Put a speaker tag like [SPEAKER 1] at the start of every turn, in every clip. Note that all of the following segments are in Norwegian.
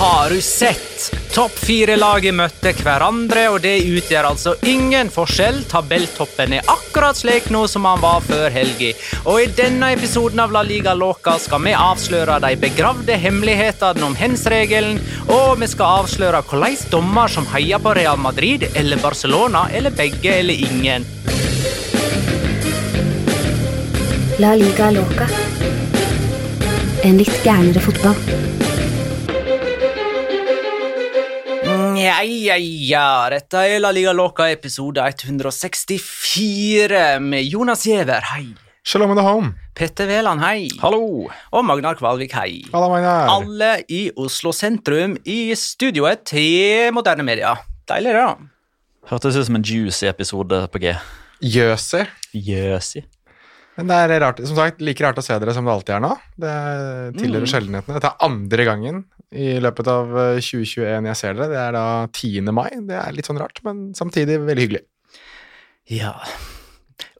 [SPEAKER 1] Har du sett? Topp fire-laget møtte hverandre, og det utgjør altså ingen forskjell. Tabelltoppen er akkurat slik nå som han var før helga. Og i denne episoden av La Liga Loca skal vi avsløre de begravde hemmelighetene om hens-regelen, og vi skal avsløre hvordan dommer som heier på Real Madrid eller Barcelona, eller begge eller ingen.
[SPEAKER 2] La liga loca. En litt gærnere fotball.
[SPEAKER 1] Ja, ja, ja. Dette er La Liga Loca episode 164 med Jonas Giæver, hei.
[SPEAKER 3] Shalom home.
[SPEAKER 1] Petter Wæland, hei.
[SPEAKER 4] Hallo!
[SPEAKER 1] Og Magnar Kvalvik, hei.
[SPEAKER 3] Halla, Magnar.
[SPEAKER 1] Alle i Oslo sentrum i studioet til Moderne Media. Deilig, det, da.
[SPEAKER 4] Hørtes ut som en juicy episode på G.
[SPEAKER 3] Jøsi.
[SPEAKER 4] Jøsi.
[SPEAKER 3] Men det er rart, som sagt, like rart å se dere som det alltid er nå. Det tilhører sjeldenhetene. Dette er andre gangen i løpet av eh, 2021 jeg ser dere. Det er da 10. mai. Det er litt sånn rart, men samtidig veldig hyggelig.
[SPEAKER 1] Ja.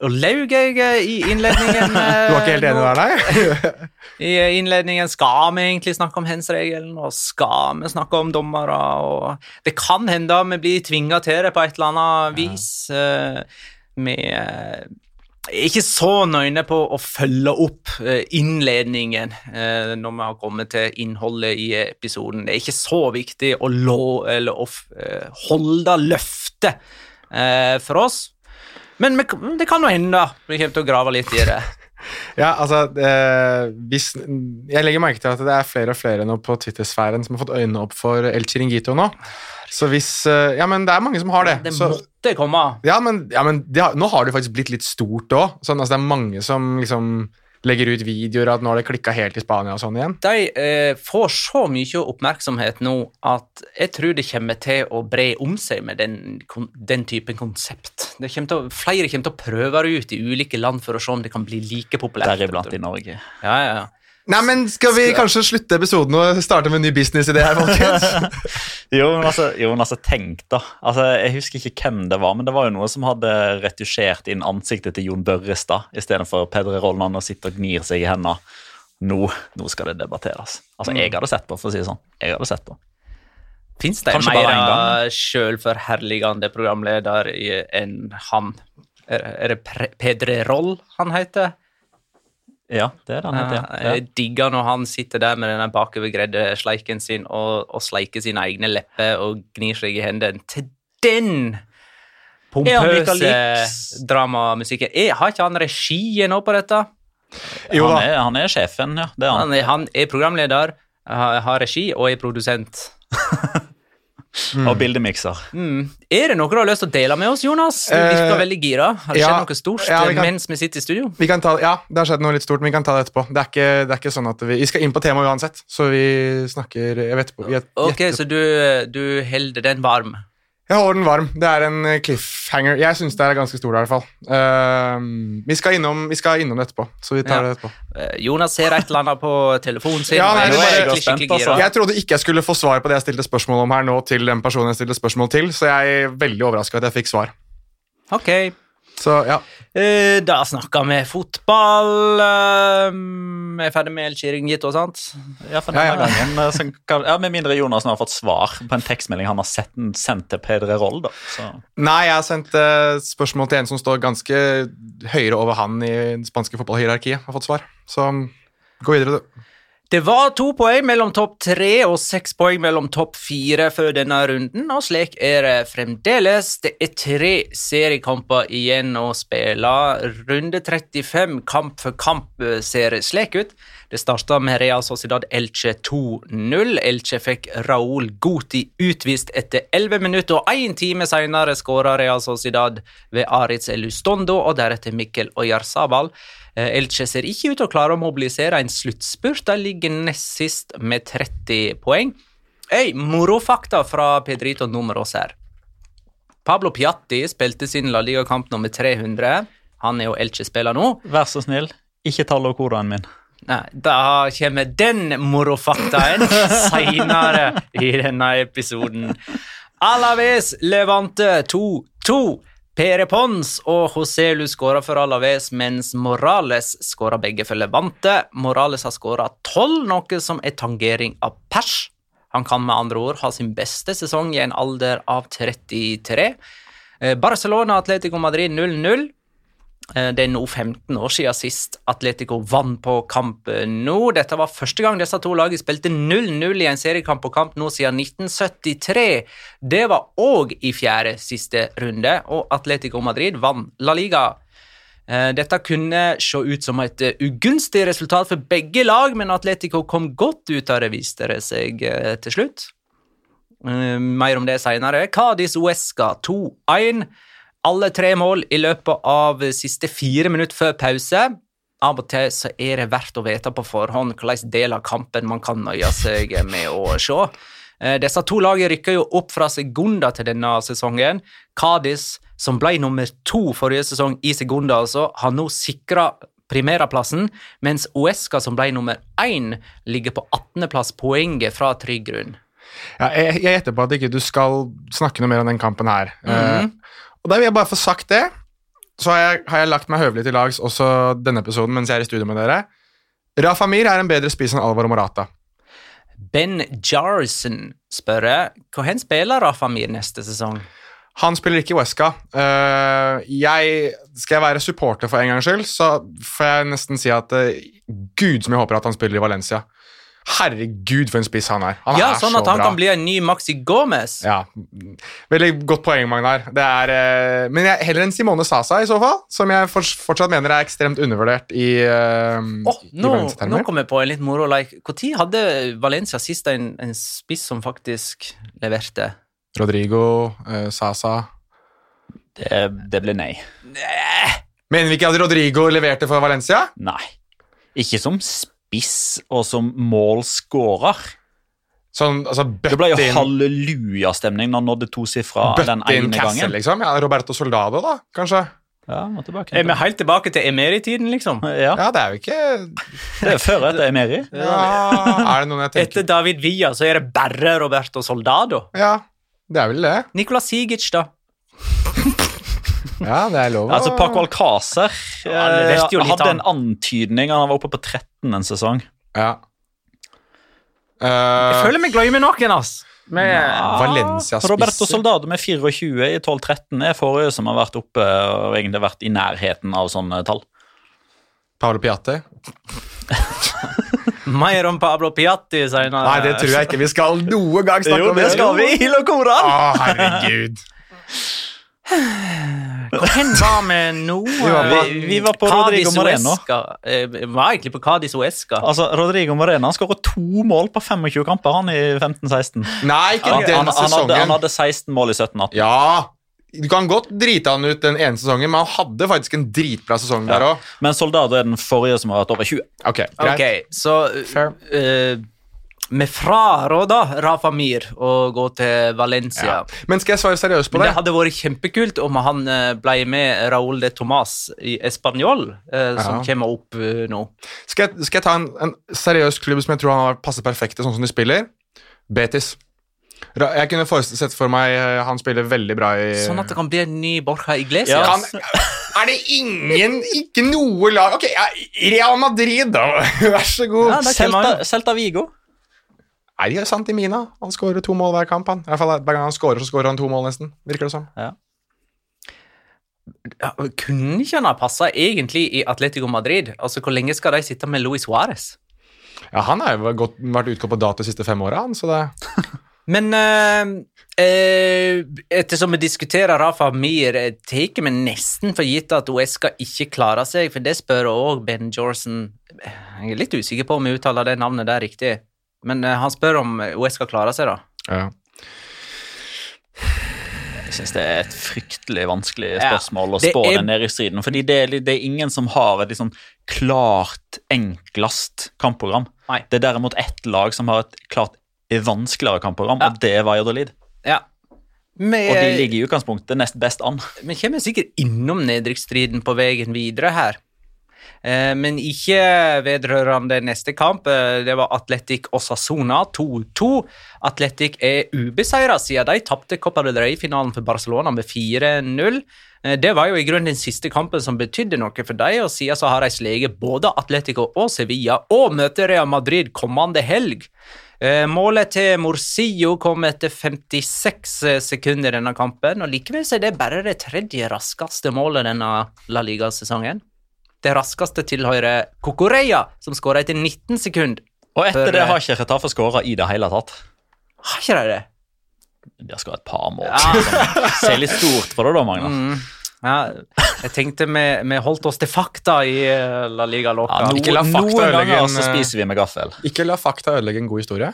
[SPEAKER 1] Og laug jeg eh, i innledningen
[SPEAKER 3] Du var ikke helt enig der, nei?
[SPEAKER 1] I innledningen skal vi egentlig snakke om hens-regelen, og skal vi snakke om dommere, og det kan hende vi blir tvinga til det på et eller annet vis. Ja. Vi eh, er ikke så nøyne på å følge opp eh, innledningen eh, når vi har kommet til innholdet i episoden. Det er ikke så viktig å, å eh, holde løftet for oss. Men det kan jo hende vi kommer til å grave litt i det.
[SPEAKER 3] Ja, altså eh, hvis, Jeg legger merke til at det er flere og flere nå på Twitter-sfæren som har fått øynene opp for El Chiringuito nå. Så hvis eh, Ja, men det er mange som har det.
[SPEAKER 1] Det
[SPEAKER 3] så,
[SPEAKER 1] måtte komme.
[SPEAKER 3] ja, men, ja, men har, nå har det faktisk blitt litt stort òg. Sånn, altså, det er mange som liksom legger ut videoer at nå har det klikka helt i Spania og sånn igjen.
[SPEAKER 1] De eh, får så mye oppmerksomhet nå at jeg tror det kommer til å bre om seg med den, den typen konsept. Det kommer til å, flere kommer til å prøve det ut i ulike land for å se om det kan bli like populært.
[SPEAKER 4] Deriblant i Norge.
[SPEAKER 1] Ja, ja, ja.
[SPEAKER 3] Nei, men Skal vi kanskje slutte episoden og starte med en ny businessidé her, folkens?
[SPEAKER 4] Jo, men altså, jo, men altså tenk da. Altså, jeg husker ikke hvem det var, men det var jo noe som hadde retusjert inn ansiktet til Jon Børrestad istedenfor Pedre Rolland og sitte og gnir seg i hendene. Nå, nå skal det debatteres. Altså, jeg hadde sett på, for å si det sånn. Jeg hadde sett på.
[SPEAKER 1] Fins det
[SPEAKER 4] Kanskje en
[SPEAKER 1] mer sjølforherligende programleder i- enn han? Er det Pedre Roll han heter?
[SPEAKER 4] Ja, det er det han heter.
[SPEAKER 1] Ja,
[SPEAKER 4] Ja.
[SPEAKER 1] jeg digger når han sitter der med den bakovergredde sleiken sin og, og sleiker sine egne lepper og gnir seg i hendene. Til den pompøse dramamusikken. Har ikke han regien nå på dette?
[SPEAKER 3] Jo
[SPEAKER 4] han, er, han er sjefen, ja. Det er han.
[SPEAKER 1] Han er, han er programleder, har, har regi og er produsent.
[SPEAKER 4] Og bildemikser.
[SPEAKER 1] Mm. Er det noe du har lyst til å dele med oss, Jonas? Du virker
[SPEAKER 3] Eh,
[SPEAKER 1] veldig gira. Har det
[SPEAKER 3] ja.
[SPEAKER 1] skjedd noe stort
[SPEAKER 3] Ja, vi
[SPEAKER 1] eh,
[SPEAKER 3] kan-
[SPEAKER 1] mens vi sitter i studio?
[SPEAKER 3] Vi kan ta, ja, det har skjedd noe litt stort, men vi kan ta det etterpå. Det er ikke, det er ikke sånn at Vi, vi skal inn på temaet uansett, så vi snakker Jeg vet vi gjet-
[SPEAKER 1] Ok, så du, du holder den varm.
[SPEAKER 3] Jeg holder den varm. Det er en eh, cliffhanger. Jeg syns det er ganske stor, i hvert fall. Uh, vi, skal innom, vi skal innom det etterpå, så vi tar
[SPEAKER 1] Ja.
[SPEAKER 3] det etterpå.
[SPEAKER 1] Eh, Jonas ser et eller annet på telefonen sin.
[SPEAKER 3] Ja, nei, nå
[SPEAKER 1] er
[SPEAKER 3] jeg,
[SPEAKER 1] skikkelig, skikkelig gira.
[SPEAKER 3] Jeg trodde ikke jeg skulle få svar på det jeg stilte spørsmål om her nå, til den personen jeg stilte spørsmål til, så jeg er veldig overraska at jeg fikk svar.
[SPEAKER 1] Ok,
[SPEAKER 3] Så ja.
[SPEAKER 1] Eh, da snakker vi fotball. eh, Vi er ferdig med El Gitt og sånt.
[SPEAKER 4] Ja, for denne
[SPEAKER 3] ja.
[SPEAKER 4] gangen eh, kan, ja, Med mindre Jonas nå har fått svar på en tekstmelding han har sett, sendt til Peder Roll, da. Så.
[SPEAKER 3] Nei, jeg har sendt eh, spørsmål til en som står ganske høyere over han i det spanske fotballhierarkiet. Har fått svar. Så gå videre, du.
[SPEAKER 1] Det var to poeng mellom topp tre og seks poeng mellom topp fire før denne runden, og slik er det fremdeles. Det er tre seriekamper igjen å spille. Runde 35, kamp for kamp, ser slik ut. Det starta med Real Sociedad Elche 2-0. Elche fikk Raúl Guti utvist etter 11 minutter, og én time senere skåra Real Sociedad ved Aritz Elustondo og deretter Mikkel Oyarzabal. Eh, Elche ser ikke ut til å klare å mobilisere en sluttspurt. De ligger nest sist med 30 poeng. Hey, morofakta fra Pedrito Numeros her. Pablo Piatti spilte sin La Liga-kamp nummer 300. Han er jo Elche-spiller nå.
[SPEAKER 4] Vær så snill, ikke ta logodaen min.
[SPEAKER 1] Nei, da kommer den morofaktaen seinere i denne episoden. Alaves Levante 2-2. Pere Pons og Joselu skåra for Alaves, mens Morales skåra begge for Levante. Morales har skåra tolv, noe som er tangering av pers. Han kan med andre ord ha sin beste sesong i en alder av 33. Eh, Barcelona Atletico Madrid 0-0. Eh, Det er nå 15 år siden sist Atletico vant på kamp nå. Dette var første gang disse to lagene spilte 0-0 i en seriekamp på kamp nå siden 1973. Det var òg i fjerde siste runde, og Atletico Madrid vant La Liga. Eh, Dette kunne se ut som et eh, ugunstig resultat for begge lag, men Atletico kom godt ut av det, viste det seg til slutt. Mer om det senere. Cádiz Uesca 2-1. Alle tre mål i løpet av siste fire minutter før pause. Av og til så er det verdt å vite på forhånd hvilken del av kampen man kan nøye seg med å se. Eh, Disse to lagene rykker jo opp fra Segunda til denne sesongen. Cádiz, som ble nummer to forrige sesong i Segunda, altså, har nå sikra primæraplassen, mens Uesca, som ble nummer én, ligger på 18.-plass, poenget fra trygg grunn.
[SPEAKER 3] Ja, jeg, gjetter på at ikke du skal snakke noe mer om den kampen her. Eh, og da vil jeg bare få sagt det. Så har jeg, har jeg lagt meg høvelig til lags også denne episoden mens jeg er i studio med dere. Rafa Mir er en bedre spiss enn Alvaro Morata.
[SPEAKER 1] Ben Jarson spør hvor hen spiller Rafa Mir neste sesong.
[SPEAKER 3] Han spiller ikke i Wesca. Uh, jeg, skal jeg være supporter for en gangs skyld, så får jeg nesten si at eh, Gud som jeg håper at han spiller i Valencia. Herregud, for en spiss han er. Han
[SPEAKER 1] ja,
[SPEAKER 3] er
[SPEAKER 1] Sånn
[SPEAKER 3] så
[SPEAKER 1] at han
[SPEAKER 3] bra.
[SPEAKER 1] kan bli en ny Maxi Gomez.
[SPEAKER 3] Ja, Veldig godt poeng, Magnar. Det er, uh, men jeg, heller enn Simone Sasa, i så fall. Som jeg fortsatt mener er ekstremt undervurdert i, uh,
[SPEAKER 1] oh,
[SPEAKER 3] i
[SPEAKER 1] nå, nå kom jeg på en litt moro like. Når hadde Valencia sist en, en spiss som faktisk leverte?
[SPEAKER 3] Rodrigo, uh, Sasa
[SPEAKER 4] Det, det ble nei.
[SPEAKER 3] Mener vi ikke at Rodrigo leverte for Valencia?
[SPEAKER 4] Nei. Ikke som spiss og som målskårer.
[SPEAKER 3] Sånn, altså,
[SPEAKER 4] Det ble jo hallelujastemning når han nådde tosifra den ene
[SPEAKER 3] Cassel,
[SPEAKER 4] gangen.
[SPEAKER 3] liksom. Ja, Roberto Soldado, da, kanskje?
[SPEAKER 4] Ja, må tilbake.
[SPEAKER 1] Er vi helt tilbake til Emeri-tiden, liksom?
[SPEAKER 4] Ja,
[SPEAKER 3] Ja, det er jo ikke
[SPEAKER 4] det er før etter Emeri.
[SPEAKER 3] ja, Er det noen jeg tenker
[SPEAKER 1] Etter David Villa så er det bare Roberto Soldado.
[SPEAKER 3] Ja, det er vel det.
[SPEAKER 1] Nicolas Sigic, da.
[SPEAKER 3] Ja, det er lov
[SPEAKER 4] Altså, Paco Alcácer
[SPEAKER 1] Ja, jo
[SPEAKER 4] eh, hadde en antydning. Han var oppe på 13 en sesong.
[SPEAKER 3] Ja.
[SPEAKER 1] Jeg
[SPEAKER 3] Eh,
[SPEAKER 1] føler vi glemmer noen, ass. Med,
[SPEAKER 3] Valencia-spisser.
[SPEAKER 4] Roberto Soldado med 24 i 12-13 er forrige som har vært oppe og egentlig vært i nærheten av sånne tall.
[SPEAKER 3] Paolo Piatti.
[SPEAKER 1] Mer om Pablo Piatti senere.
[SPEAKER 3] Nei, det tror jeg ikke vi skal noen gang snakke
[SPEAKER 4] Jo,
[SPEAKER 3] om.
[SPEAKER 4] det skal vi i Locoran!
[SPEAKER 3] Å, herregud.
[SPEAKER 1] Hvor var vi nå?
[SPEAKER 3] var på-
[SPEAKER 4] Vi, vi var på Rodrigo Moreno.
[SPEAKER 1] Eh, Vi var egentlig på Cádiz Uesca.
[SPEAKER 4] Altså, Rodrigo Moreno han skåret to mål på 25 kamper han i 15-16.
[SPEAKER 3] Nei, ikke
[SPEAKER 4] Han,
[SPEAKER 3] den
[SPEAKER 4] han, han,
[SPEAKER 3] sesongen.
[SPEAKER 4] hadde- han hadde 16 mål i 17-18.
[SPEAKER 3] Ja, du kan godt drite han ut den ene sesongen, men han hadde faktisk en dritbra sesong der òg.
[SPEAKER 4] Men Soldado er den forrige som har vært over 20.
[SPEAKER 3] Ok, greit.
[SPEAKER 1] Ok, så
[SPEAKER 3] Fair.
[SPEAKER 1] eh, Vi fraråder Rafa Mir å gå til Valencia.
[SPEAKER 3] Ja. Men skal jeg svare seriøst på
[SPEAKER 1] Men
[SPEAKER 3] det?
[SPEAKER 1] det hadde vært kjempekult om han eh, ble med Raúl de Tomàs i Español, eh, som
[SPEAKER 3] Ja.
[SPEAKER 1] kommer opp uh, nå.
[SPEAKER 3] Skal jeg, skal jeg ta en, en seriøs klubb som jeg tror han har passet perfekt til, sånn som de spiller? Betis. Jeg kunne sett for meg eh, han spiller veldig bra i
[SPEAKER 1] Sånn at det kan bli en ny Borja Iglesias.
[SPEAKER 4] Ja.
[SPEAKER 3] kan, Er det ingen Ikke noe lag Ok, ja, Real Madrid, da. Vær så god.
[SPEAKER 1] Ja.
[SPEAKER 4] Celta, Celta Vigo.
[SPEAKER 3] Nei, det er sant i Mina. Han skårer to mål hver kamp. han. I hvert fall Hver gang han skårer, så skårer han to mål, nesten. Virker det som.
[SPEAKER 1] Ja, kunne ikke han ha passa egentlig i Atletico Madrid? Altså, Hvor lenge skal de sitte med Luis Suárez?
[SPEAKER 3] Ja, Han har jo gått, vært utgått på dato de siste fem åra, han, så det
[SPEAKER 1] Men eh, eh, ettersom vi diskuterer Rafa Mir, eh, tar vi nesten for gitt at Uesca ikke klarer seg, for det spør òg Ben Jorsen. Jeg er litt usikker på om vi uttaler det navnet der riktig, men uh, han spør om OS skal klare seg, da.
[SPEAKER 3] ja.
[SPEAKER 4] Jeg synes det er et fryktelig vanskelig
[SPEAKER 1] Ja.
[SPEAKER 4] spørsmål å spå
[SPEAKER 1] er-
[SPEAKER 4] den nedrykksstriden. Fordi det er, det er ingen som har et liksom klart, enklest kampprogram.
[SPEAKER 1] Nei.
[SPEAKER 4] Det er derimot ett lag som har et klart vanskeligere kampprogram,
[SPEAKER 1] Ja.
[SPEAKER 4] og det er Valladolid.
[SPEAKER 1] Ja. Men,
[SPEAKER 4] Og de ligger i utgangspunktet nest best an.
[SPEAKER 1] Men kommer sikkert innom nedrykksstriden på veien videre her. Eh, Men ikke vedrørende neste kamp. Eh, Det var Atletic og Sassona 2-2. Atletic er ubeseira siden de tapte Copa del Rey-finalen for Barcelona med 4-0. Eh, Det var jo i grunnen den siste kampen som betydde noe for dem, og siden så har de sleget både Atletico og Sevilla, og møter Real Madrid kommende helg. Målet til Morsillo kom etter 56 sekunder i denne kampen, og likevel er det bare det tredje raskeste målet denne La Liga-sesongen. Det raskeste tilhører Cocoreia, som skåra etter 19 sekunder.
[SPEAKER 4] Og etter
[SPEAKER 1] For,
[SPEAKER 4] det
[SPEAKER 1] eh,
[SPEAKER 4] har ikke Retafe skåra i det hele tatt.
[SPEAKER 1] Har ikke de det?
[SPEAKER 4] De har skåret et par mål.
[SPEAKER 1] Ja.
[SPEAKER 4] Ser litt stort på det, da, Magna.
[SPEAKER 1] Mm. Ja, jeg tenkte vi, vi holdt oss til fakta i eh, La Liga Loca.
[SPEAKER 4] Ja, no,
[SPEAKER 3] Ikke la fakta ødelegge en,
[SPEAKER 4] så spiser vi med gaffel.
[SPEAKER 3] Ikke la fakta ødelegge en god historie.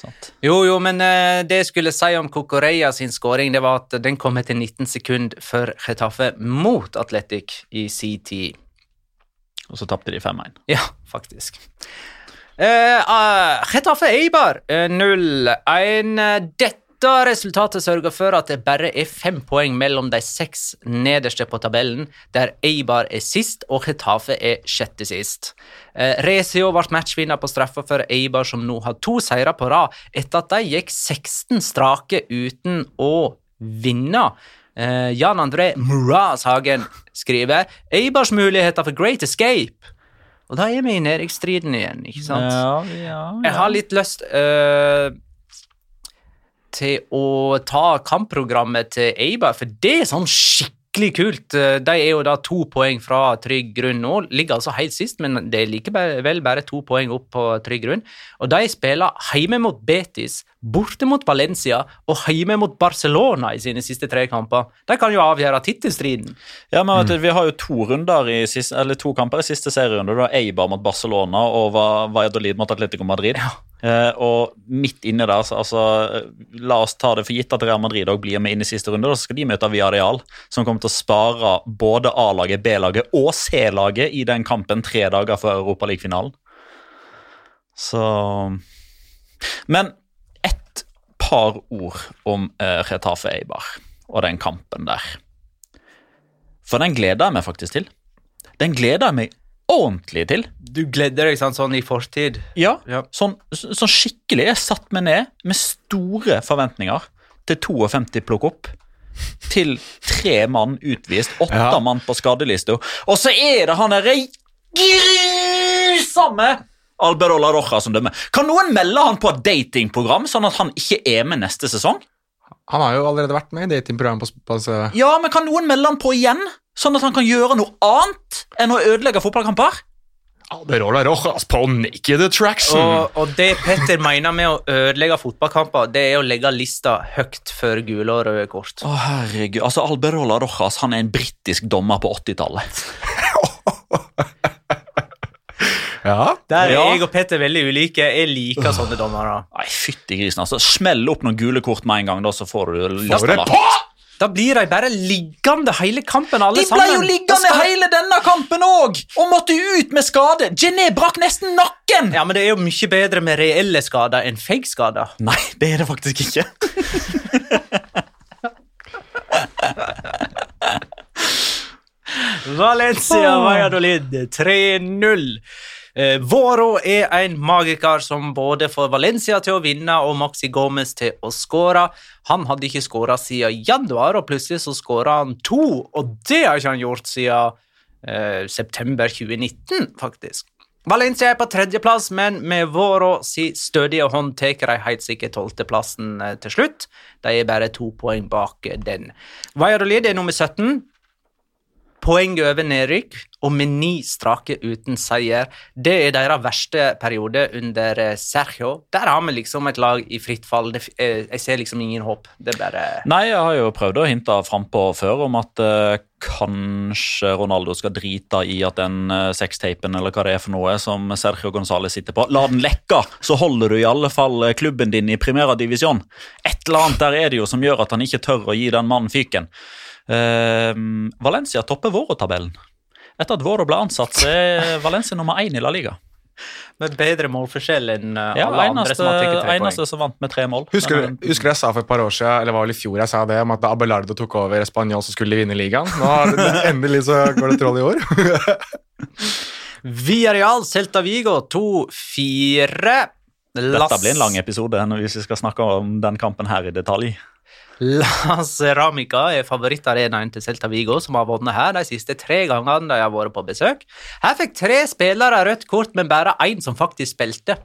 [SPEAKER 4] Sant?
[SPEAKER 1] Jo, jo, men eh, det jeg skulle si om Cocoreia sin skåring, det var at den kom etter 19 sekunder før Chetaffe mot Atletic i sin tid.
[SPEAKER 4] Og så tapte de 5-1.
[SPEAKER 1] Ja, faktisk. Uh, uh, Getafe Eibar eh, 0-1. Dette resultatet sørger for at det bare er fem poeng mellom de seks nederste på tabellen, der Eibar er sist og Getafe er sjette sist. Uh, Rezio ble matchvinner på straffa for Eibar, som nå har to seire på rad, etter at de gikk 16 strake uten å vinne. Eh, Jan André Muraz Hagen skriver Eibars muligheter for great escape. Og da er vi i nedrykksstriden igjen, ikke sant?
[SPEAKER 4] Ja, ja,
[SPEAKER 1] Jeg har litt lyst uh, til å ta kampprogrammet til Eibar, for det er sånn skikkelig kult. Eh, De er jo da to poeng fra trygg grunn nå. Ligger altså helt sist, men det er likevel bare to poeng opp på trygg grunn. Og de spiller hjemme mot Betis, borte mot Valencia og hjemme mot Barcelona i sine siste tre kamper. De kan jo avgjøre tittelstriden.
[SPEAKER 4] Ja, men vet du, Vi har jo to runder i siste, eller to kamper i siste serierunde. Da Eibar mot Barcelona og Va- Valladolid mot Atletico Madrid. Eh, og midt inne der, så, altså, la oss ta det for gitt at Real Madrid også blir med inn i siste runde. Da skal de møte Villarreal, som kommer til å spare både A-laget, B-laget og C-laget i den kampen tre dager før Europaliga-finalen. Så Men et par ord om uh, Retafe Eibar og den kampen der. For den gleder jeg meg faktisk til. Den gleder jeg meg ordentlig til.
[SPEAKER 1] Du gleder deg sant, sånn i fortid.
[SPEAKER 4] Ja,
[SPEAKER 1] Ja.
[SPEAKER 4] Sånn, sånn skikkelig. Jeg satt meg ned med store forventninger til 52 plukk opp. Til tre mann utvist, åtte
[SPEAKER 3] Ja.
[SPEAKER 4] mann på skadelista. Og så er det han derre grusomme Alberola Roja som dømmer. Kan noen melde han på et datingprogram, sånn at han ikke er med neste sesong?
[SPEAKER 3] Han har jo allerede vært med i datingprogrammet på, på, på
[SPEAKER 4] Ja, men kan noen melde han på igjen? Sånn at han kan gjøre noe annet enn å ødelegge fotballkamper?
[SPEAKER 3] Alberola Rojas på naked attraction.
[SPEAKER 1] Og, og det Petter mener med å ødelegge fotballkamper, det er å legge lista høyt for gule og røde kort.
[SPEAKER 4] Å, herregud. Altså, Alberola Rojas han er en britisk dommer på 80-tallet.
[SPEAKER 3] Ja.
[SPEAKER 1] Der er
[SPEAKER 4] Ja.
[SPEAKER 1] jeg og Petter veldig ulike. Jeg liker sånne dommere.
[SPEAKER 4] Nei, fytti grisen. altså. Smell opp noen gule kort med en gang, da, så får du lista
[SPEAKER 3] det
[SPEAKER 4] lagt.
[SPEAKER 1] Da blir de bare liggende hele kampen, alle
[SPEAKER 4] De ble
[SPEAKER 1] sammen.
[SPEAKER 4] jo liggende
[SPEAKER 1] skal-
[SPEAKER 4] hele denne kampen òg, og måtte ut med skade. Gené brakk nesten nakken!
[SPEAKER 1] Ja, men det er jo mye bedre med reelle skader enn fake skader.
[SPEAKER 4] Nei, det er det faktisk ikke.
[SPEAKER 1] Valencia Valladolid 3-0. Eh, Voro er en magiker som både får Valencia til å vinne og Maxi Gomez til å skåre. Han hadde ikke skåra siden januar, og plutselig så skåra han to. Og det har ikke han gjort siden eh, september 2019, faktisk. Valencia er på tredjeplass, men med Våro si stødige hånd tar de helt sikkert tolvteplassen eh, til slutt. De er bare to poeng bak eh, den. Valladolid er nummer 17 poeng over nedrykk og med ni strake uten seier. Det er deres verste periode under eh, Sergio. Der har vi liksom et lag i fritt fall. Det, eh, jeg ser liksom ingen håp. Det er bare
[SPEAKER 4] Nei, jeg har jo prøvd å hinte frampå før om at uh, kanskje Ronaldo skal drite i at den uh, sextapen eller hva det er for noe som Sergio Gonzales sitter på, la den lekke, så holder du i alle fall klubben din i primæra Divisjon. Et eller annet der er det jo som gjør at han ikke tør å gi den mannen fyken. Eh, Valencia topper Våro-tabellen. Etter at Våro ble ansatt, så er Valencia nummer én i La Liga.
[SPEAKER 1] med bedre målforskjell enn alle
[SPEAKER 4] Ja,
[SPEAKER 1] alle andre som har tatt tre poeng.
[SPEAKER 4] som vant med tre mål.
[SPEAKER 3] Husker du, husker du jeg sa for et par år siden, eller var vel i fjor jeg sa det, om at da Abelardo tok over Spanjol, så skulle de vinne ligaen? Nå har det, Endelig så går det troll i år.
[SPEAKER 1] Villarreal, Celta Vigo 2-4.
[SPEAKER 4] Dette blir en lang episode hvis vi skal snakke om den kampen her i detalj.
[SPEAKER 1] La Ceramica er favorittarenaen til Celta Vigo, som har vunnet her de siste tre gangene de har vært på besøk. Her fikk tre spillere rødt kort, men bare én som faktisk spilte.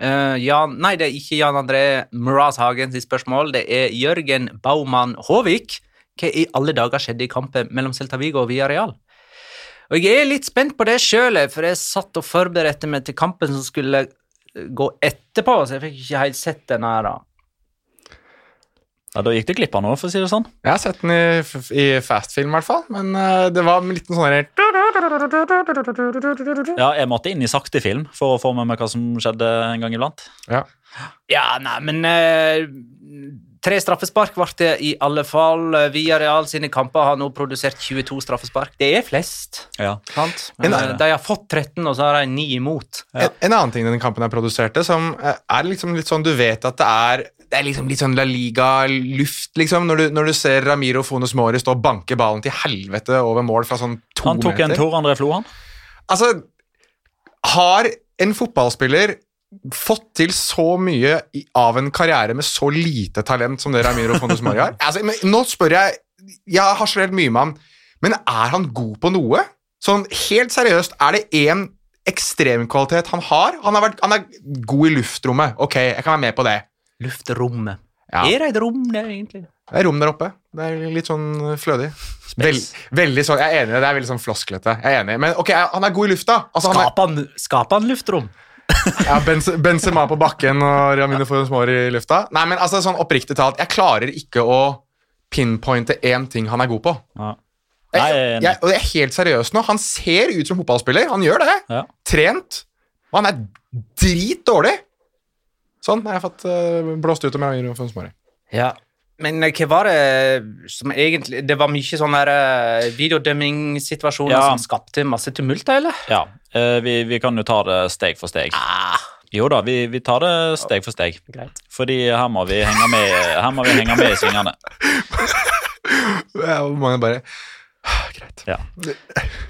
[SPEAKER 1] Uh, Jan, nei, det er ikke Jan André Muraz Hagen sitt spørsmål, det er Jørgen Baumann Håvik. Hva i alle dager skjedde i kampen mellom Celta Vigo og Villarreal? Og jeg er litt spent på det sjøl, for jeg satt og forberedte meg til kampen som skulle gå etterpå, så jeg fikk ikke helt sett den her. da.
[SPEAKER 4] Ja, Da gikk det glipp av noe, for å si det sånn.
[SPEAKER 3] Jeg har sett den i, i fastfilm, i hvert fall, men uh, det var en liten sånn
[SPEAKER 4] Ja, jeg måtte inn i sakte film for å få med meg hva som skjedde en gang iblant.
[SPEAKER 3] Ja.
[SPEAKER 1] Ja, nei, men uh, Tre straffespark ble det i alle fall. Villarreal sine kamper har nå produsert 22 straffespark. Det er flest,
[SPEAKER 4] Ja.
[SPEAKER 1] sant?
[SPEAKER 3] En-
[SPEAKER 1] Eh, de har fått 13, og så har de 9 imot.
[SPEAKER 3] En, en annen ting denne kampen har produsert, som er liksom litt sånn Du vet at det er det er liksom litt sånn La Liga-luft, liksom, når du, når du ser Ramiro Fones Mori stå og banke ballen til helvete over mål fra sånn to
[SPEAKER 4] Han tok
[SPEAKER 3] meter.
[SPEAKER 4] en Tor André Flo, han.
[SPEAKER 3] Altså, har en fotballspiller fått til så mye av en karriere med så lite talent som det Ramiro Fones Mori har? Altså, men, nå spør jeg Jeg har helt mye med han, men er han god på noe? Sånn helt seriøst, er det én ekstremkvalitet han har? Han, har vært, han er god i luftrommet. Ok, jeg kan være med på det.
[SPEAKER 1] Luftrommet.
[SPEAKER 3] Ja.
[SPEAKER 1] Er det et rom der, egentlig?
[SPEAKER 3] Det er rom der oppe. Det er litt sånn flødig. Vel, veldig sånn, Jeg er enig, det er veldig sånn flosklete. Jeg er enig, Men ok, han er god i lufta. Altså, han er,
[SPEAKER 1] Skaper han, luftrom?
[SPEAKER 3] Ja, Benzema på bakken og Ramine Forensmår i lufta. Nei, men altså, sånn oppriktig talt, jeg klarer ikke å pinpointe én ting han er god på.
[SPEAKER 4] Ja. Nei,
[SPEAKER 3] Jeg, jeg, og det er helt seriøst nå. Han ser ut som fotballspiller. Han gjør det.
[SPEAKER 4] Ja.
[SPEAKER 3] Trent. Og han er dritdårlig. Sånn har jeg fått uh, blåst ut om Ramine Forensmår.
[SPEAKER 1] Ja. Men eh, hva var det som egentlig Det var mye sånn her, eh, videodømmingssituasjoner
[SPEAKER 4] Ja.
[SPEAKER 1] som skapte masse tumult, eller?
[SPEAKER 4] Ja, Uh, vi, vi kan jo ta det steg for steg.
[SPEAKER 1] Ah,
[SPEAKER 4] Jo da, vi, vi tar det steg for steg.
[SPEAKER 1] greit.
[SPEAKER 4] Fordi her må vi henge med, her må vi henge med i svingene.
[SPEAKER 3] Mange bare Greit.
[SPEAKER 4] Ja.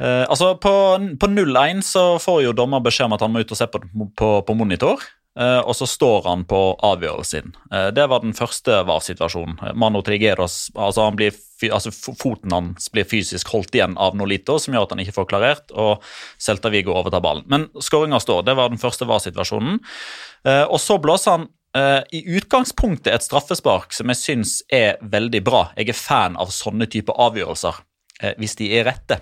[SPEAKER 4] Uh, altså På, på 0-1 så får jo dommer beskjed om at han må ut og se på, på, på monitor. Eh, og så står han på avgjørelsen. Eh, det var den første VAR-situasjonen. Mano Trigeros, altså, han blir, altså Foten hans blir fysisk holdt igjen av Nolito, som gjør at han ikke får klarert. Og Celta Vigo overtar ballen. Men skåringa står. Det var den første VAR-situasjonen. Eh, og så blåser han i utgangspunktet et straffespark som jeg syns er veldig bra. Jeg er fan av sånne type avgjørelser. hvis de er rette.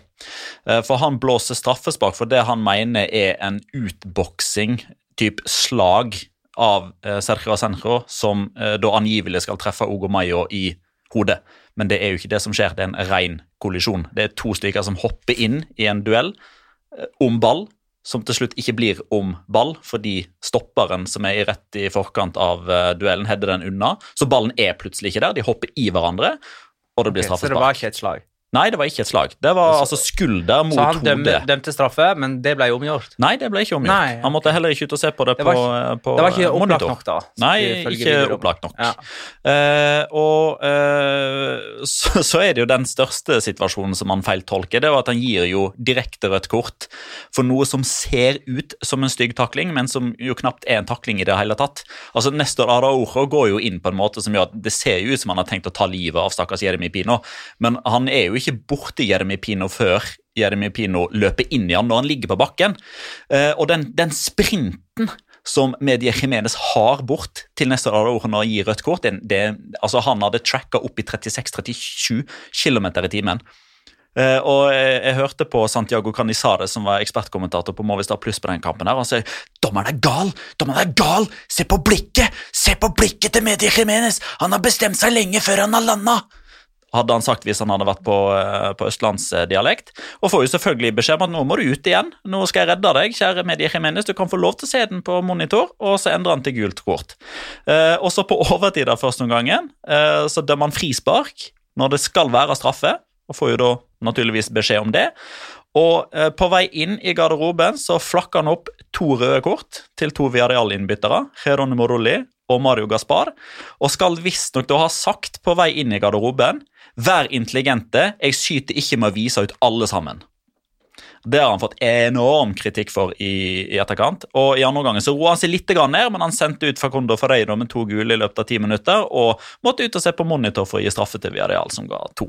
[SPEAKER 4] For han blåser straffespark for det han mener er en utboksing, typ slag, av eh, Sergio Asenjo, som eh, da angivelig skal treffe Ogo Mayo i hodet. Men det er jo ikke det som skjer, det er en ren kollisjon. Det er to stykker som hopper inn i en duell eh, om ball, som til slutt ikke blir om ball, fordi stopperen som er rett i forkant av eh, duellen, header den unna. Så ballen er plutselig ikke der, de hopper i hverandre, og det blir
[SPEAKER 1] Ok, så det var ikke et slag.
[SPEAKER 4] Nei, det var ikke et slag. Det var altså skulder mot hodet.
[SPEAKER 1] Så han dømte, dømte straffe, men det ble omgjort.
[SPEAKER 4] Nei, det ble ikke omgjort.
[SPEAKER 1] Nei,
[SPEAKER 4] Han måtte heller ikke ut og se på det,
[SPEAKER 1] Det
[SPEAKER 4] på,
[SPEAKER 1] var
[SPEAKER 4] på
[SPEAKER 1] Det var ikke opplagt nok, da.
[SPEAKER 4] Nei, ikke opplagt nok.
[SPEAKER 1] Ja.
[SPEAKER 4] Uh, og uh, så, så er det jo den største situasjonen som han feiltolker, det er at han gir jo direkte rødt kort for noe som ser ut som en stygg takling, men som jo knapt er en takling i det hele tatt. Altså Nestor Araujo går jo inn på en måte som gjør at det ser jo ut som han har tenkt å ta livet av stakkars Jeremy Pino, men han er jo ikke borti Jeremy Pino før Jeremy Pino løper inn i han når han ligger på bakken. Eh, og den, den sprinten som Medie Jimenez har bort til neste år når han gir rødt kort. Det, altså han hadde tracka opp i 36-37 km i timen. Uh, og jeg, jeg hørte på Santiago Canizade, som var ekspertkommentator på Movistar Pluss på den kampen. her, og Han sier dommeren er gal! Dommeren er gal! Se på blikket! Se på blikket til Medie Jimenez! Han har bestemt seg lenge før han har landa! Hadde han sagt hvis han hadde vært på, eh, på østlandsdialekt. Og får jo selvfølgelig beskjed om at nå må du ut igjen. Nå skal jeg redde deg, kjære Medie Jimenez. Du kan få lov til å se den på monitor, og så endrer han til gult kort. Eh, og så på overtid av første omgangen eh, så dømmer han frispark når det skal være straffe, og får jo da naturligvis beskjed om det. Og eh, på vei inn i garderoben så flakker han opp to røde kort til to Viareal-innbyttere, Geronimo Rulli og Mario Gaspar, og skal visstnok da ha sagt på vei inn i garderoben Vær intelligente, jeg skyter ikke med å vise ut alle sammen. Det har han fått enorm kritikk for i, i etterkant. Og I andre omgang roa han seg litt ned, men han sendte ut Facundo Ferreiro med to gule i løpet av ti minutter, og måtte ut og se på monitor for å gi straffe til Viareal, som ga to.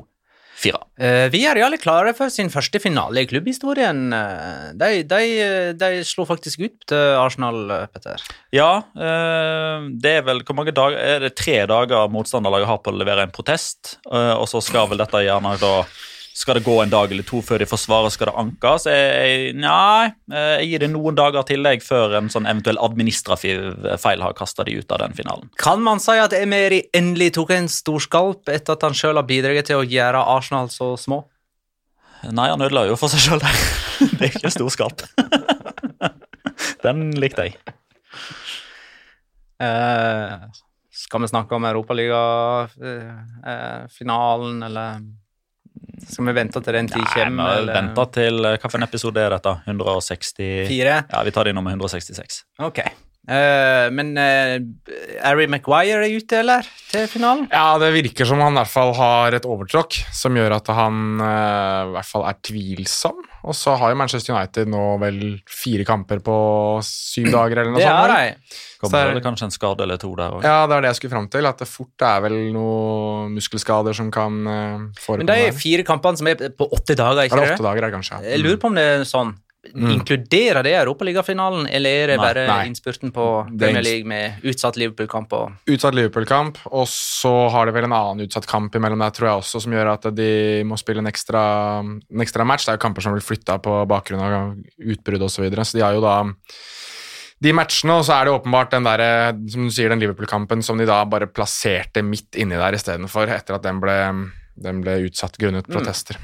[SPEAKER 4] Fire.
[SPEAKER 1] Eh, vi er alle klare for sin første finale i klubbhistorien. Eh, De, de, de slo faktisk ut til Arsenal, eh, Petter.
[SPEAKER 4] Ja, det er vel hvor mange dager Er det tre dager motstanderlaget har på å levere en protest? Og så skal vel dette gjerne da Skal det gå en dag eller to før de får svaret, skal det ankes? Jeg, nei, eh, jeg gir det noen dager tillegg før en sånn eventuell administrativ feil har kasta de ut av den finalen.
[SPEAKER 1] Kan man si at Emery endelig tok en stor skalp etter at han sjøl har bidratt til å gjøre Arsenal så små?
[SPEAKER 4] Nei, han ødela jo for seg sjøl der. Det er ikke en stor skalp. Den likte jeg.
[SPEAKER 1] Eh, skal vi snakke om Europaliga-finalen, eller skal vi vente til den tid
[SPEAKER 4] Nei,
[SPEAKER 1] kommer?
[SPEAKER 4] vi venter til Hvilken episode er dette? 164?
[SPEAKER 1] Fire?
[SPEAKER 4] Ja, vi tar det innom 166.
[SPEAKER 1] Ok. Eh, men uh, Harry Maguire er ute, eller? Til finalen?
[SPEAKER 3] Ja, det virker som han i hvert fall har et overtråkk som gjør at han uh, i hvert fall er tvilsom. Og så har jo Manchester United nå vel fire kamper på syv dager eller noe
[SPEAKER 1] Det
[SPEAKER 3] sånt. vel?
[SPEAKER 4] Kommer
[SPEAKER 3] Så er-
[SPEAKER 4] vel kanskje en skade eller to der òg.
[SPEAKER 3] Ja, det er det jeg skulle fram til. At det fort er vel noen muskelskader som kan uh,
[SPEAKER 1] Men
[SPEAKER 3] det
[SPEAKER 1] de fire kampene som er på åtte dager,
[SPEAKER 3] Er
[SPEAKER 1] ikke
[SPEAKER 3] det
[SPEAKER 1] det?
[SPEAKER 3] åtte dager, kanskje. det kanskje?
[SPEAKER 1] Jeg lurer på om det er sånn. Inkluderer det Europaligafinalen, eller er det
[SPEAKER 4] Nei,
[SPEAKER 1] bare
[SPEAKER 3] nei.
[SPEAKER 1] innspurten på
[SPEAKER 3] er
[SPEAKER 1] Premier League med utsatt Liverpool-kamp og
[SPEAKER 3] Utsatt Liverpool-kamp, og så har de vel en annen utsatt kamp imellom der, tror jeg også, som gjør at de må spille en ekstra, en ekstra match. Det er jo kamper som blir flytta på bakgrunn av utbrudd osv. Så, videre. så de har jo da de matchene, og så er det åpenbart den der, som du sier, den Liverpool-kampen som de da bare plasserte midt inni der istedenfor, etter at den ble, den ble utsatt grunnet protester.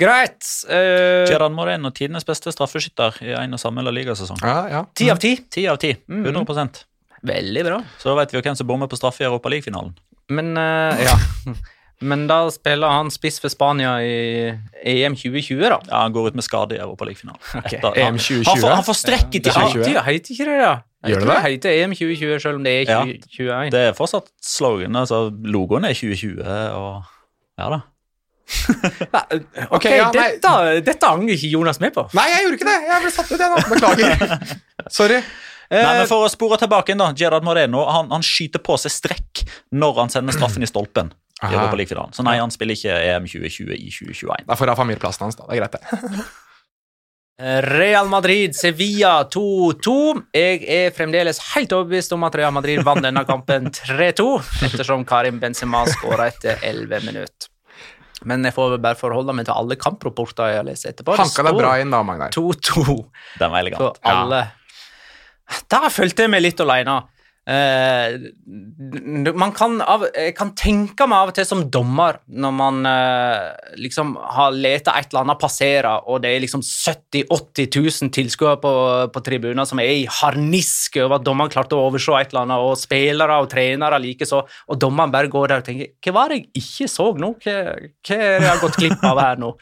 [SPEAKER 1] Greit. eh,
[SPEAKER 4] Gerard Moreno, tidenes beste straffeskytter i en og samme La Liga-sesong.
[SPEAKER 3] Ja, ja.
[SPEAKER 1] Ti av ti.
[SPEAKER 4] Ti av ti. 100%
[SPEAKER 1] Veldig bra.
[SPEAKER 4] Så vet vi jo hvem som bommer på straffe i Europaligafinalen.
[SPEAKER 1] Men uh, ja. Men da spiller han spiss for Spania i EM 2020, da.
[SPEAKER 4] Ja, Han går ut med skade i Europaligafinalen. Okay.
[SPEAKER 1] Ok.
[SPEAKER 4] Etter-
[SPEAKER 3] EM 2020?
[SPEAKER 4] Han får, han får strekk i tida.
[SPEAKER 1] Ja, heter ikke det, da?
[SPEAKER 3] Gjør det
[SPEAKER 1] tror
[SPEAKER 3] det?
[SPEAKER 1] heter EM 2020, selv om det er
[SPEAKER 4] Ja. Det er fortsatt slogan. altså Logoen er 2020, og ja da.
[SPEAKER 1] ok,
[SPEAKER 3] okay ja, nei.
[SPEAKER 1] dette, dette angrer ikke Jonas med på.
[SPEAKER 3] Nei, jeg gjorde ikke det! Jeg ble satt ut, jeg nå. Beklager. Sorry.
[SPEAKER 4] Nei,
[SPEAKER 1] Eh,
[SPEAKER 4] men For å spore tilbake da, Gerard Moreno han, han skyter på seg strekk når han sender straffen i stolpen. i Så nei, han spiller ikke EM 2020 i 2021.
[SPEAKER 3] Da får han familieplassen hans, da. Det er greit, det.
[SPEAKER 1] Real Madrid, Sevilla 2-2. Jeg er fremdeles helt overbevist om at Real Madrid vant denne kampen 3-2, ettersom Karim Benzema skåra etter 11 minutter. Men jeg får bare forholde meg til alle kamprapporter jeg har lest etterpå. Det
[SPEAKER 3] Hanka deg bra inn da, Magnar.
[SPEAKER 1] 2-2
[SPEAKER 4] Den var
[SPEAKER 1] for
[SPEAKER 4] elegant.
[SPEAKER 1] Ja. Da følte jeg meg litt alene. N- man kan av, kan tenke meg av og til som dommer når man uh, liksom har leta et eller annet passere, og det er liksom 70 000-80 000 tilskuere på, på tribuner som er i harnisk over at dommeren klarte å overse et eller annet, og spillere og trenere likeså, og dommeren bare går der og tenker Hva var det jeg ikke så nå? Hva, hva er det jeg har gått glipp av her nå?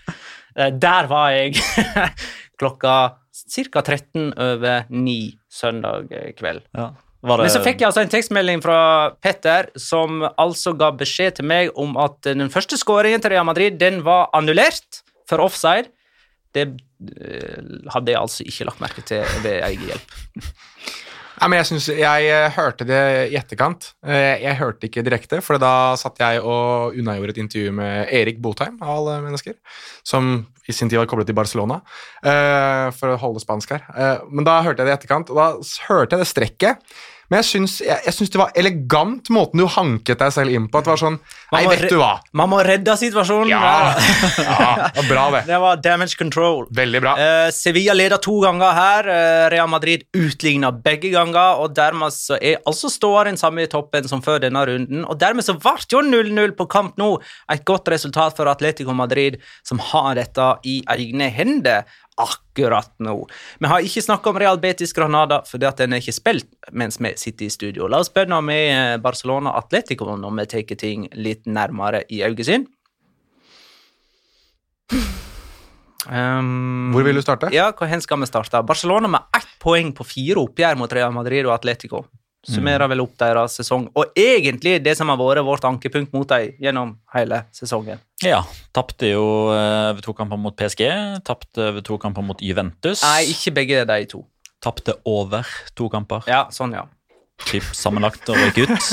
[SPEAKER 1] Uh, Der var jeg klokka ca. 13 over 9 søndag kveld.
[SPEAKER 4] Ja. Det,
[SPEAKER 1] Men så fikk jeg altså en tekstmelding fra Petter, som altså ga beskjed til meg om at den første skåringen til Real Madrid den var annullert for offside. Det eh, hadde jeg altså ikke lagt merke til ved egen hjelp.
[SPEAKER 3] Nei, men jeg, synes, jeg eh, hørte det i etterkant. Eh, Jeg hørte ikke direkte, for da satt jeg og unnagjorde et intervju med Erik Botheim, av alle mennesker, som i sin tid var koblet til Barcelona, eh, for å holde spansk her. Eh, Men da hørte jeg det i etterkant, og da hørte jeg det strekket. Men jeg syns, jeg, jeg syns det var elegant måten du hanket deg selv inn på. At det var sånn Nei, vet du hva.
[SPEAKER 1] Man må redde situasjonen.
[SPEAKER 3] Ja, ja det var bra, det.
[SPEAKER 1] Det var damage control.
[SPEAKER 3] Veldig bra.
[SPEAKER 1] Uh, Sevilla leder to ganger her. Uh, Real Madrid utligna begge ganger, og dermed så er altså ståa den samme i toppen som før denne runden. Og dermed så ble jo 0-0 på kamp nå et godt resultat for Atletico Madrid, som har dette i egne hender akkurat nå. Vi har ikke snakka om Real Betis Granada, fordi at den er ikke spilt mens vi sitter i studio. La oss begynne med eh, Barcelona Atletico når vi tar ting litt nærmere i øyesyn. Um,
[SPEAKER 3] Hvor vil du starte?
[SPEAKER 1] Ja, hvor hen skal vi starte? Barcelona med ett poeng på fire oppgjør mot Real Madrid og Atletico. Summerer vel opp deres sesong. Og egentlig det som har vært vårt ankepunkt mot dem gjennom hele sesongen.
[SPEAKER 4] Ja, tapte jo over to kamper mot PSG, tapte over to kamper mot Juventus.
[SPEAKER 1] Nei, ikke begge de to.
[SPEAKER 4] Tapte over to kamper.
[SPEAKER 1] Ja, sånn, ja.
[SPEAKER 4] Typ sammenlagt og røyk ut.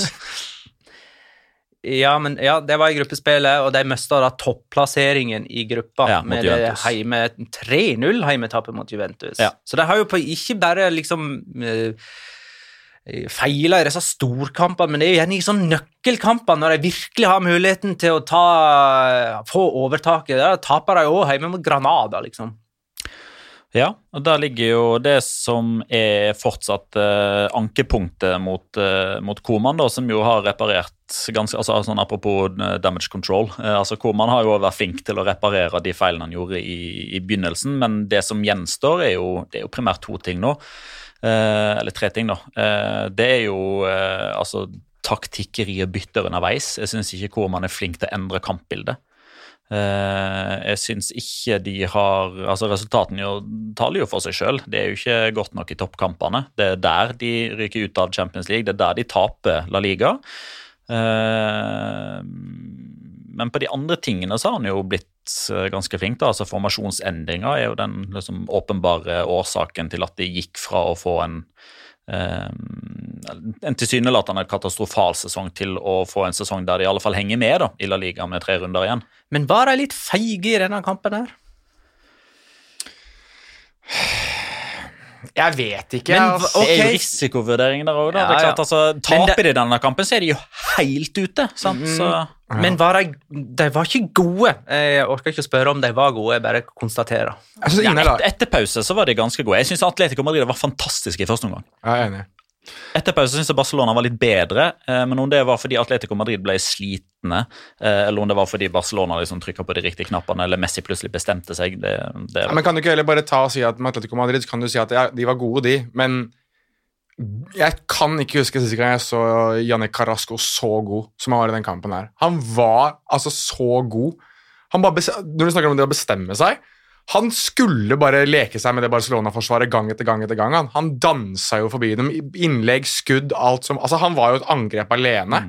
[SPEAKER 1] Ja, men ja, det var i gruppespillet, og de mista da topplasseringen i gruppa
[SPEAKER 4] Ja,
[SPEAKER 1] med det
[SPEAKER 4] Juventus.
[SPEAKER 1] heime 3-0 heimetapet mot Juventus.
[SPEAKER 4] Ja.
[SPEAKER 1] Så de har jo på ikke bare liksom uh, feila i disse storkampene, men det er jo gjerne i sånne nøkkelkamper, når de virkelig har muligheten til å ta, få overtaket. Da taper de òg hjemme mot Granada, liksom.
[SPEAKER 4] Ja, og der ligger jo det som er fortsatt eh, ankepunktet mot, eh, mot Koman, da, som jo har reparert ganske altså, sånn Apropos eh, damage control. eh, altså Koman har jo vært flink til å reparere de feilene han gjorde i, i begynnelsen, men det som gjenstår, er jo, det er jo primært to ting nå. Eh, eller tre ting, da. Eh, det er jo eh, altså taktikkeri bytter underveis. Jeg syns ikke hvor man er flink til å endre kampbildet. Jeg syns ikke de har altså Resultatene jo, taler jo for seg sjøl. Det er jo ikke godt nok i toppkampene. Det er der de ryker ut av Champions League, det er der de taper La Liga. Eh, men på de andre tingene så har han jo blitt eh, ganske flink. da, altså Formasjonsendringer er jo den liksom, åpenbare årsaken til at de gikk fra å få en Um, en tilsynelatende katastrofal sesong til å få en sesong der de i alle fall henger med da, i La Liga med tre runder igjen.
[SPEAKER 1] Men var de litt feige i denne kampen her?
[SPEAKER 3] Jeg vet ikke.
[SPEAKER 1] Men
[SPEAKER 3] altså.
[SPEAKER 4] Det er jo
[SPEAKER 1] risikovurderingen
[SPEAKER 4] risikovurdering der òg, da.
[SPEAKER 1] Ja,
[SPEAKER 4] det er
[SPEAKER 1] ja.
[SPEAKER 4] klart, altså, Taper
[SPEAKER 1] det-
[SPEAKER 4] de denne kampen, så er de jo helt ute. sant? Så,
[SPEAKER 1] Men var de, de var ikke gode. Jeg orker ikke å spørre om de var gode, jeg bare konstaterer.
[SPEAKER 3] Jeg
[SPEAKER 4] ja, et, etter pause så var de ganske gode. Jeg syns Atletico Madrid var fantastiske i første omgang.
[SPEAKER 3] Jeg er enig.
[SPEAKER 4] Etter pause syns jeg Barcelona var litt bedre, eh, men om det var fordi Atletico Madrid ble slitne, eh, eller om det var fordi Barcelona liksom trykka på de riktige knappene, eller Messi plutselig bestemte seg, det, det
[SPEAKER 3] Ja, men Kan du ikke heller bare ta og si at med Atletico Madrid kan du si at de var gode, de, men jeg kan ikke huske siste gang jeg så Janne Carrasco så god som han var i den kampen her. Han var altså så god. Når du snakker om det å bestemme seg Han skulle bare leke seg med det Barcelona-forsvaret gang etter gang. etter gang Han, han dansa jo forbi dem. Innlegg, skudd, alt som Altså, han var jo et angrep alene.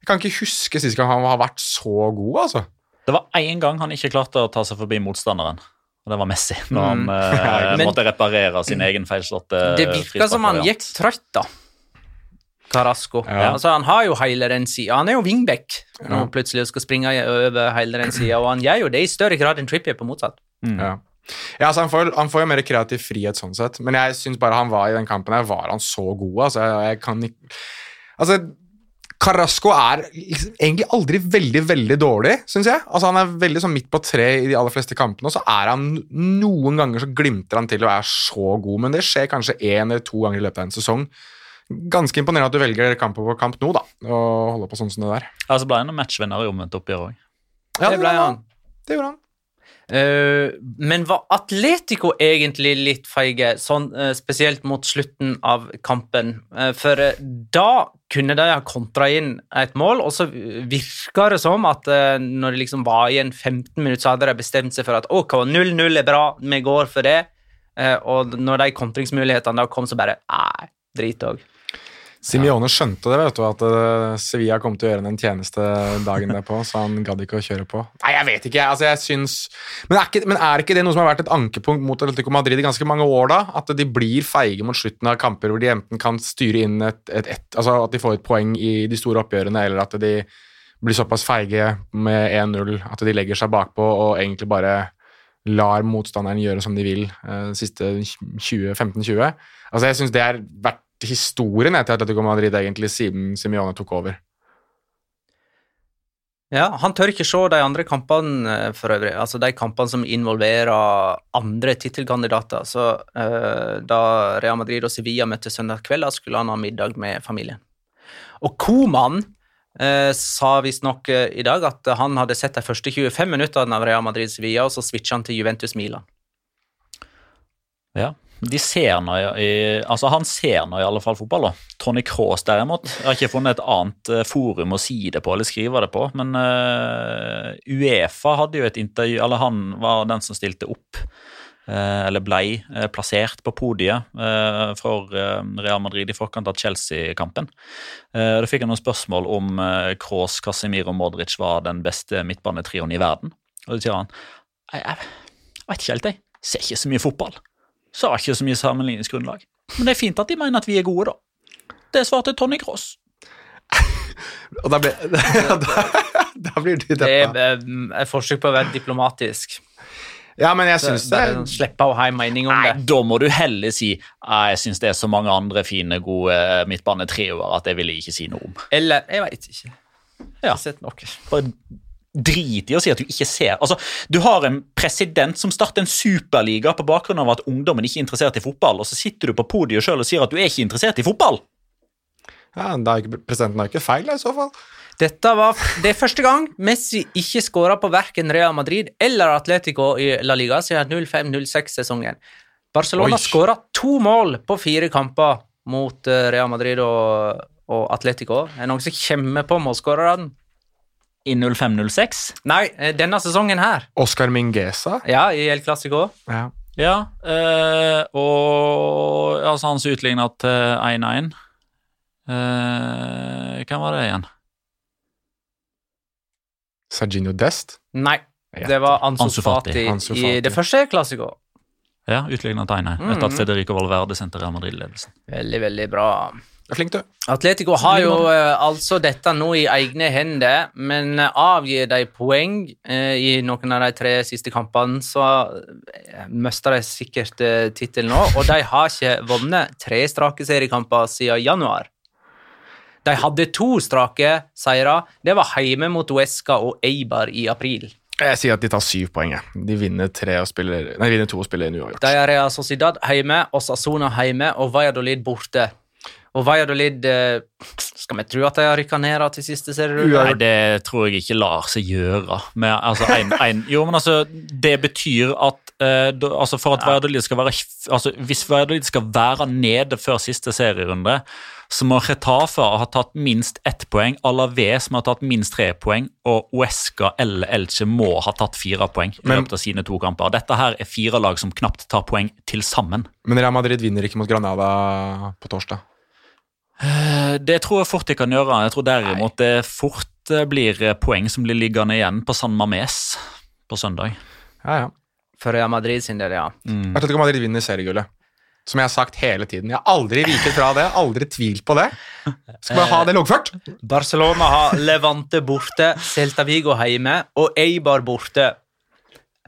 [SPEAKER 3] Jeg kan ikke huske sist gang han har vært så god, altså.
[SPEAKER 4] Det var én gang han ikke klarte å ta seg forbi motstanderen. Og det var Messi, når han
[SPEAKER 3] Mm.
[SPEAKER 4] eh,
[SPEAKER 1] Men-
[SPEAKER 4] måtte reparere sin egen feilslåtte
[SPEAKER 1] Det virka som han gikk trøtt, da. Carasco.
[SPEAKER 3] Ja.
[SPEAKER 1] Altså, han har jo hele den sida. Han er jo wingback når
[SPEAKER 3] Ja.
[SPEAKER 1] plutselig skal springe over hele den sida, og han gjør jo det i større grad enn Trippier på motsatt.
[SPEAKER 3] Ja. Ja, altså han, får, han får jo mer kreativ frihet sånn sett, men jeg syns bare han var i den kampen her, var han så god. Altså, jeg, jeg kan ikke Altså, Carrasco er liksom egentlig aldri veldig veldig dårlig, syns jeg. Altså Han er veldig sånn midt på tre i de aller fleste kampene, og så er han noen ganger så glimter han til og er så god, men det skjer kanskje én eller to ganger i løpet av en sesong. Ganske imponerende at du velger kamp på kamp nå, da, og holder på sånn som det der.
[SPEAKER 4] så ble han noen matchvinner i omvendt oppgjør òg.
[SPEAKER 1] det ble han.
[SPEAKER 3] Det gjorde han.
[SPEAKER 1] Eh, men var Atletico egentlig litt feige, sånn, eh, spesielt mot slutten av kampen? Eh, for da kunne de ha kontra inn et mål, og så virka det som at når det liksom var igjen 15 minutter, så hadde de bestemt seg for at ok, 0-0 er bra, vi går for det. Og når de kontringsmulighetene da kom, så bare Nei, drit òg.
[SPEAKER 3] Simione skjønte det, vet du, at eh, Sevilla kom til å gjøre den tjeneste dagen derpå, så han gadd ikke å kjøre på. Nei, jeg vet ikke, altså jeg syns men er, ikke, men er ikke det noe som har vært et ankepunkt mot Atletico Madrid i ganske mange år, da? At de blir feige mot slutten av kamper hvor de enten kan styre inn et, et, et Altså at de får et poeng i de store oppgjørene, eller at de blir såpass feige med 1-0 at de legger seg bakpå og egentlig bare lar motstanderen gjøre som de vil eh, de siste 15-20. Altså jeg syns det har vært historien til Atletico Madrid egentlig siden Simione tok over.
[SPEAKER 1] Ja, han tør ikke se de andre kampene eh, for øvrig, altså de kampene som involverer andre tittelkandidater. Så uh, da Real Madrid og Sevilla møttes søndag kveld, skulle han ha middag med familien. Og Koman uh, sa visstnok uh, i dag at han hadde sett de første 25 minuttene av Real Madrid Sevilla, og så switcha han til Juventus Milan.
[SPEAKER 4] Ja. De ser nå altså Han ser nå i alle fall fotball. da. Tony Cross derimot. Jeg har ikke funnet et annet eh, forum å si det på eller skrive det på. Men uh, Uefa hadde jo et intervju Eller han var den som stilte opp. Uh, eller blei uh, plassert på podiet for Real Madrid i forkant av Chelsea-kampen. Da fikk han noen spørsmål om Kroos, Casemiro Modric var den beste midtbanetrioen i verden. Og da sier han jeg, jeg, jeg vet ikke helt, jeg. Ser ikke så mye fotball. Så har ikke så mye sammenligningsgrunnlag. Men det er fint at de mener at vi er gode, da. Det svarte Tony Cross.
[SPEAKER 3] Og da, blir, da, blir du
[SPEAKER 1] Det
[SPEAKER 3] deppa.
[SPEAKER 1] er eh, et forsøk på å være diplomatisk.
[SPEAKER 3] Ja, men jeg syns det
[SPEAKER 1] det Slippe å ha en mening om
[SPEAKER 4] Nei,
[SPEAKER 1] det.
[SPEAKER 4] da må du heller si «Nei, jeg syns det er så mange andre fine, gode midtbanetrioer at det vil jeg ikke si noe om.
[SPEAKER 1] Eller Jeg veit ikke. Jeg har sett noe.
[SPEAKER 4] Bare drit i å si at du ikke ser Altså, Du har en president som starter en superliga på bakgrunn av at ungdommen ikke er interessert i fotball, og så sitter du på podiet sjøl og sier at du er ikke interessert i fotball.
[SPEAKER 3] Ja, da er ikke, Presidenten har ikke feil, da, i så fall.
[SPEAKER 1] Dette var det er første gang Messi ikke skåra på verken Real Madrid eller Atletico i La Liga siden 05-06-sesongen. Barcelona skåra to mål på fire kamper mot eh, Real Madrid og, og Atletico. Er det noen som kommer på målskårerne?
[SPEAKER 4] I 05-06.
[SPEAKER 1] Nei, eh, denne sesongen her.
[SPEAKER 3] Oscar Mingesa.
[SPEAKER 1] Ja, i El Clásico.
[SPEAKER 3] Ja.
[SPEAKER 4] Ja, øh, og altså han som utligna til 1-1 eh, Hvem var det igjen?
[SPEAKER 3] Serginho Dest.
[SPEAKER 1] Nei, det var Ansu,
[SPEAKER 4] Ansu Fati.
[SPEAKER 1] Fati, i det første Clásico.
[SPEAKER 4] Ja, utligna til 1-1 etter at Federico Valverde sendte Real Madrid-ledelsen.
[SPEAKER 1] Veldig, veldig bra.
[SPEAKER 3] Du er flink, du.
[SPEAKER 1] Atletico har jo uh, altså dette nå i egne hender, men eh, avgir de poeng uh, i noen av de tre siste kampene, så mister de sikkert uh, tittelen nå. Og de har ikke vunnet tre strake seriekamper siden januar. De hadde to strake seire. Det var hjemme mot Uesca og Eibar i april.
[SPEAKER 3] Jeg sier at de tar syv poeng. De vinner, tre og spiller, nei, de vinner to og spiller en uavgjort.
[SPEAKER 1] De er Real Sociedad hjemme, Osasona hjemme og Valladolid borte. Og Valladolid eh, Skal vi tro at de har rykka ned da til siste serierunde?
[SPEAKER 4] Nei, det tror jeg ikke lar seg gjøre. Men, altså, en, en, jo, men altså, det betyr at eh, altså, For at Valladolid skal være altså, Hvis Valladolid skal være nede før siste serierunde, så må Retafe ha tatt minst ett poeng, Alaves må ha tatt minst tre poeng, og Uesca eller Elche må ha tatt fire poeng i løpet av sine to kamper. Dette her er fire lag som knapt tar poeng til sammen.
[SPEAKER 3] Men Real Madrid vinner ikke mot Granada på torsdag.
[SPEAKER 4] Eh, Det tror jeg fort de kan gjøre. Jeg tror derimot det fort eh, blir eh, poeng som blir liggende igjen på San Mames på søndag.
[SPEAKER 3] Ja, ja.
[SPEAKER 1] For Real Madrid sin del, ja.
[SPEAKER 3] Atletico Madrid vinner seriegullet. Som jeg har sagt hele tiden. Jeg har aldri viket fra det. Aldri tvilt på det. Skal bare ha det loggført.
[SPEAKER 1] Barcelona har Levante borte, Celta Vigo hjemme og Eibar borte.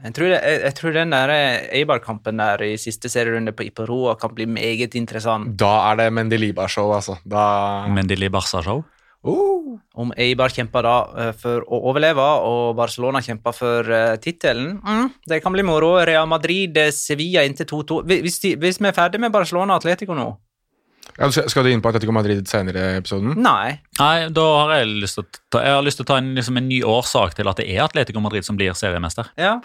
[SPEAKER 1] Jeg tror, jeg, jeg tror den der Eibar-kampen der i siste serierunde på Iperoa kan bli meget interessant.
[SPEAKER 3] Da er det Mendelibar-show, altså. Da
[SPEAKER 4] Mendili Barca-show.
[SPEAKER 3] Uh.
[SPEAKER 1] Om Eibar kjemper da eh, for å overleve, og Barcelona kjemper for uh, tittelen. Mm, det kan bli moro. Real Madrid, eh, Sevilla inntil 2-2. Hvis, hvis vi er ferdig med Barcelona og Atletico nå
[SPEAKER 3] Ja, skal- du inn på Atletico Madrid senere i episoden?
[SPEAKER 1] Nei.
[SPEAKER 4] Nei, da har jeg lyst til å ta, jeg har lyst til å ta en, liksom en ny årsak til at det er Atletico Madrid som blir seriemester.
[SPEAKER 1] Ja.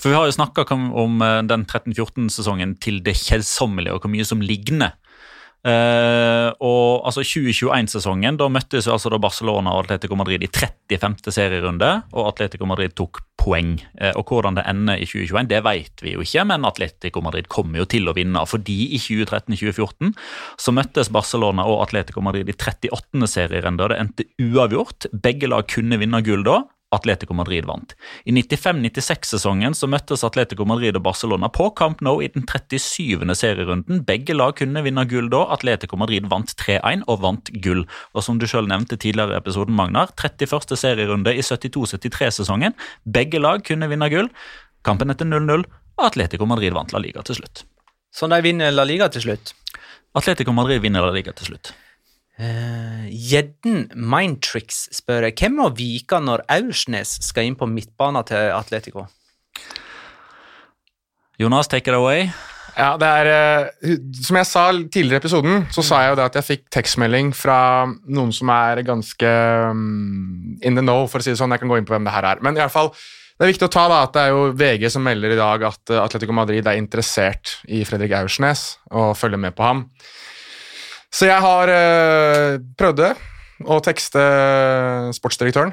[SPEAKER 4] For vi har jo snakka om, om eh, den 13-14-sesongen til det kjedsommelige, og hvor mye som ligner. Eh, og altså 2021-sesongen, da møttes altså da Barcelona og Atletico Madrid i 35. serierunde, og Atletico Madrid tok poeng. Uh, og hvordan det ender i 2021, det vet vi jo ikke, men Atletico Madrid kommer jo til å vinne. Fordi i 2013-2014 så møttes Barcelona og Atletico Madrid i 38. serierunde, og det endte uavgjort. Begge lag kunne vinne gull da. Atletico Madrid vant. I 95-96-sesongen så møttes Atletico Madrid og Barcelona på Camp Nou i den 37. serierunden. Begge lag kunne vinne gull da. Atletico Madrid vant 3-1 og vant gull. Og som du selv nevnte tidligere i episoden, Magnar, 31. serierunde i 72-73-sesongen. Begge lag kunne vinne gull. Kampen etter 0-0, og Atletico Madrid vant La Liga til slutt.
[SPEAKER 1] Så de vinner La Liga til slutt.
[SPEAKER 4] Atletico Madrid vinner La Liga til slutt.
[SPEAKER 1] Eh, uh, Mindtricks spør hvem må vike når Aursnes skal inn på midtbanen til Atletico?
[SPEAKER 4] Jonas, take it away.
[SPEAKER 3] Ja, det er uh, Som jeg sa tidligere i episoden, så sa jeg jo det at jeg fikk tekstmelding fra noen som er ganske um, in the know, for å si det sånn. Jeg kan gå inn på hvem det her er. Men i alle fall, det er viktig å ta da at det er jo VG som melder i dag at Atletico Madrid er interessert i Fredrik Aursnes og følger med på ham. Så jeg har uh, prøvd å tekste sportsdirektøren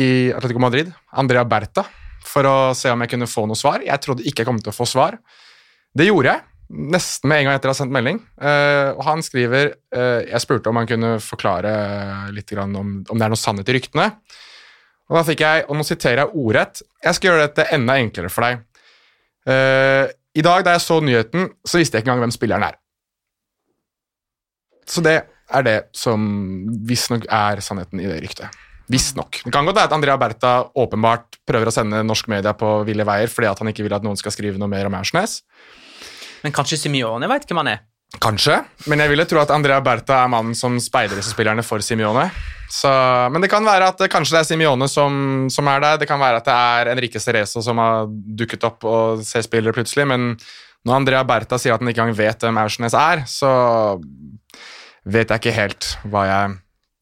[SPEAKER 3] i Atletico Madrid, Andrea Berta, for å se om jeg kunne få noe svar. Jeg trodde ikke jeg kom til å få svar. Det gjorde jeg, nesten med en gang etter å ha sendt melding. Eh, og han skriver eh, Jeg spurte om han kunne forklare litt om, om det er noe sannhet i ryktene. Og da fikk jeg, og nå siterer jeg ordrett Jeg skal gjøre dette enda enklere for deg. Eh, I dag da jeg så nyheten, så visste jeg ikke engang hvem spilleren er. Så det er det som visstnok er sannheten i det ryktet. Visstnok. Det kan godt være at Andrea Bertha åpenbart prøver å sende norsk media på ville veier fordi at han ikke vil at noen skal skrive noe mer om Aursnes.
[SPEAKER 1] Men kanskje Simione veit hvem han er?
[SPEAKER 3] Kanskje, men jeg ville tro at Andrea Bertha er mannen som speider spillerne for Simione. Så, men det kan være at kanskje det er Simione som, som er der. Det kan være at det er Enrique Cerezo som har dukket opp og ser spillere plutselig. Men når Andrea Bertha sier at han ikke engang vet hvem Aursnes er, så vet jeg ikke helt hva jeg,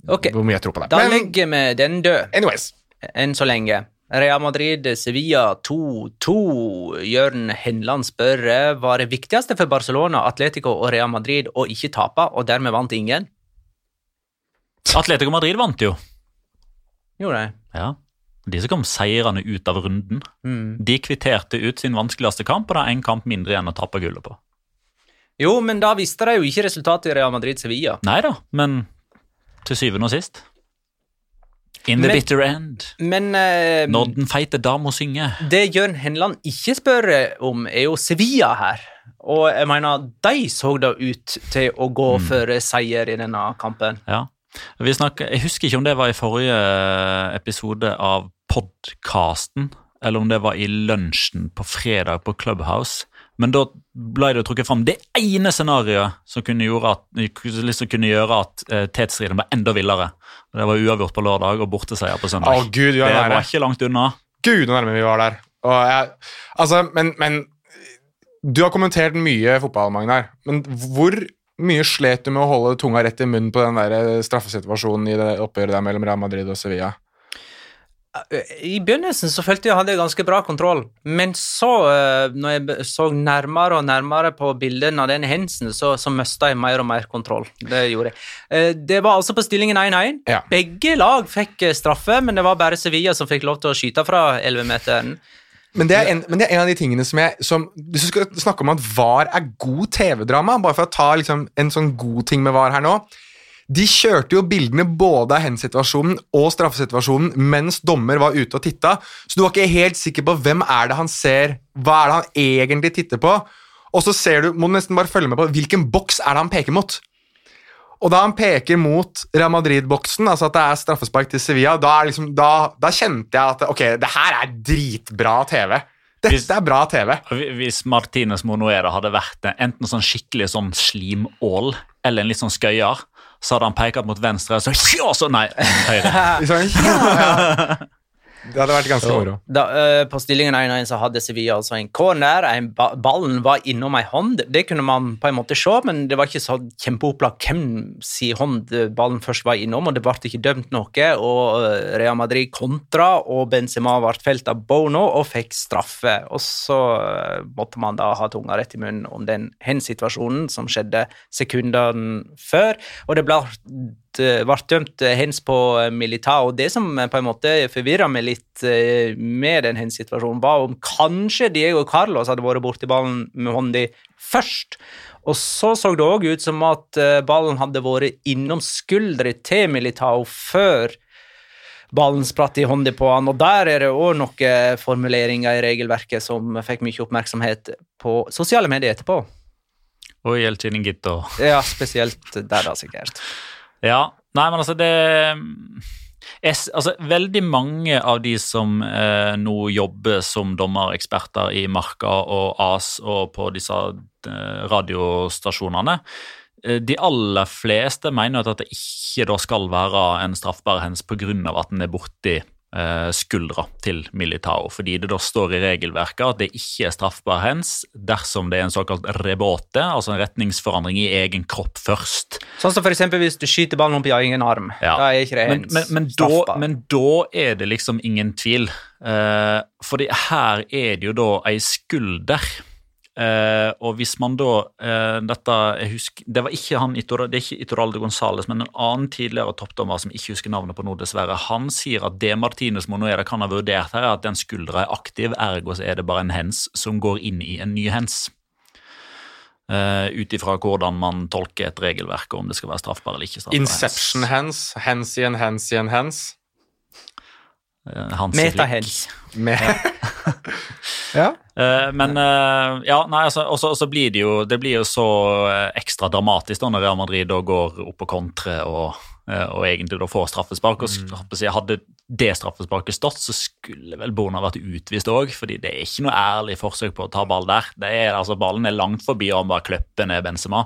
[SPEAKER 1] okay.
[SPEAKER 3] hvor mye jeg tror på det.
[SPEAKER 1] Da
[SPEAKER 3] Men
[SPEAKER 1] legger vi den død
[SPEAKER 3] anyways,
[SPEAKER 1] enn så lenge. Real Madrid, Sevilla 2-2. Jørn Henland spør var det viktigste for Barcelona, Atletico og Real Madrid å ikke tape, og dermed vant ingen.
[SPEAKER 4] Atletico Madrid vant jo.
[SPEAKER 1] Gjorde de?
[SPEAKER 4] Ja. De som kom seirende ut av runden.
[SPEAKER 1] Mm.
[SPEAKER 4] De kvitterte ut sin vanskeligste kamp, og det er én kamp mindre igjen å tappe gullet på.
[SPEAKER 1] Jo, men da visste de jo ikke resultatet i Real Madrid-Sevilla.
[SPEAKER 4] Nei da, men til syvende og sist In the
[SPEAKER 1] Men-
[SPEAKER 4] bitter end.
[SPEAKER 1] Men uh,
[SPEAKER 4] Når den feite dama synger.
[SPEAKER 1] det Jørn Henland ikke spør om, er jo Sevilla her. Og jeg mener, de så da ut til å gå for seier i denne kampen.
[SPEAKER 4] Ja. Vi snakker, jeg husker ikke om det var i forrige episode av podkasten, eller om det var i lunsjen på fredag på Clubhouse. Men da ble det trukket fram det ene scenarioet som kunne at, liksom kunne gjøre at uh, tetstriden var enda villere. Det var uavgjort på lørdag og borteseier på
[SPEAKER 3] å
[SPEAKER 4] søndag.
[SPEAKER 3] gud, vi
[SPEAKER 4] det
[SPEAKER 3] var nære.
[SPEAKER 4] ikke langt unna.
[SPEAKER 3] Gud, hvor nærme vi var der. Jeg, altså, men, men Du har kommentert mye fotball, Magnar. Men hvor mye slet du med å holde tunga rett i munnen på den der straffesituasjonen i det oppgjøret der mellom Real Madrid og Sevilla?
[SPEAKER 1] I begynnelsen så følte jeg hadde ganske bra kontroll, men så, eh, når jeg så nærmere og nærmere på bildene av den hendelsen, så, så mista jeg mer og mer kontroll. Det gjorde jeg. Eh, Det var altså på stillingen 1-1.
[SPEAKER 3] Ja.
[SPEAKER 1] Begge lag fikk eh, straffe, men det var bare Sevilla som fikk lov til å skyte fra 11-meteren.
[SPEAKER 3] Men det, en, men det er en av de tingene som jeg som, Hvis du skal snakke om at VAR er god TV-drama, bare for å ta liksom, en sånn god ting med VAR her nå De kjørte jo bildene både av handsituasjonen og straffesituasjonen mens dommer var ute og titta, så du var ikke helt sikker på hvem er det han ser, hva er det han egentlig titter på. Og så ser du, må du nesten bare følge med på hvilken boks er det han peker mot. Og da han peker mot Real Madrid-boksen, altså at det er straffespark til Sevilla, da, liksom, da, da kjente jeg at ok, det her er dritbra TV.
[SPEAKER 4] Hvis-
[SPEAKER 3] Dette er bra TV.
[SPEAKER 4] Hvis Martinez Monoera hadde vært enten sånn skikkelig sånn slimål eller en litt sånn skøyer, så hadde han pekt mot venstre, og så, så nei, høyre.
[SPEAKER 3] Sånn, ja, ja. Det hadde vært ganske moro.
[SPEAKER 1] Eh, på stillingen 1-1 så hadde Sevilla altså en corner. En ba ballen var innom ei hånd. Det kunne man på en måte se, men det var ikke så kjempeopplagt hvem si hånd ballen først var innom, og det ble ikke dømt noe. og eh, Real Madrid kontra, og Benzema ble felt av Bono og fikk straffe. Og så eh, måtte man da ha tunga rett i munnen om den hen-situasjonen som skjedde sekundene før, og det ble ble dømt hens på Militao. Det som på en måte forvirra meg litt eh, med den hens-situasjonen, var om kanskje Diego Carlos hadde vært borti ballen med hånda først. Og så så det òg ut som at eh, ballen hadde vært innom skuldra til Militao før ballen spratt i hånda på han, og der er det òg noen formuleringer i regelverket som fikk mye oppmerksomhet på sosiale medier etterpå.
[SPEAKER 4] Og i El Chiringuito.
[SPEAKER 1] Ja, spesielt der, da, sikkert.
[SPEAKER 4] Ja. Nei, men altså, det jeg, altså, Veldig mange av de som eh, nå jobber som dommereksperter i Marka og AS og på disse eh, radiostasjonene, eh, de aller fleste mener at det ikke da skal være en straffbar hens pga. at den er borti skuldra til Militao, fordi det da står i regelverket at det ikke er straffbar hands dersom det er en såkalt rebote, altså en retningsforandring i egen kropp først.
[SPEAKER 1] Sånn som f.eks. hvis du skyter ballen opp i egen arm.
[SPEAKER 4] Ja.
[SPEAKER 1] Da er ikke det
[SPEAKER 4] Men,
[SPEAKER 1] hens
[SPEAKER 4] men, men, da, men da er det liksom ingen tvil. Eh, fordi her er det jo da ei skulder. Eh, og hvis man da eh, dette, husker, Det var ikke han, det er ikke Itoraldo Gonzales, men en annen tidligere toppdommer som ikke husker navnet på nå, dessverre. Han sier at det Martinez Monoeda kan ha vurdert her, er at den skuldra er aktiv, ergo så er det bare en hens som går inn i en ny hens. Uh, Ut ifra hvordan man tolker et regelverk, og om det skal være straffbar eller ikke. straffbar hens.
[SPEAKER 3] Inception hens, hens i en hens i
[SPEAKER 4] en Hansi Flick.
[SPEAKER 1] Metahens.
[SPEAKER 3] Med Ja.
[SPEAKER 4] Eh, men eh, ja, nei, altså, og så- blir det jo det blir jo så eh, ekstra dramatisk da når Real Madrid da går opp på kontre og, eh, og egentlig da får straffespark. og
[SPEAKER 3] Mm.
[SPEAKER 4] Hadde det straffesparket stått, så skulle vel Bona vært utvist òg, fordi det er ikke noe ærlig forsøk på å ta ball der. Det er, altså, ballen er langt forbi og han bare kløpper ned Benzema.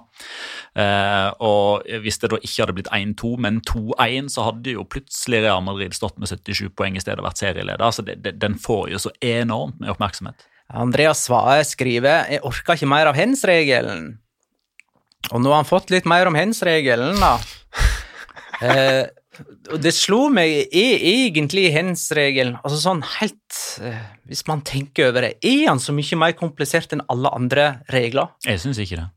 [SPEAKER 4] Eh, og hvis det da ikke hadde blitt 1-2, men 2-1, så hadde jo plutselig Real Madrid stått med 77 poeng i stedet og vært serieleder. Så det, det, den får jo så enormt med oppmerksomhet.
[SPEAKER 1] Andreas Svae skriver Jeg orker ikke mer av hens-regelen. Og nå har han fått litt mer om hens-regelen, da. Eh, og det slo meg, er egentlig hens-regelen altså sånn helt eh, Hvis man tenker over det, er han så mye mer komplisert enn alle andre regler?
[SPEAKER 4] Jeg syns ikke det.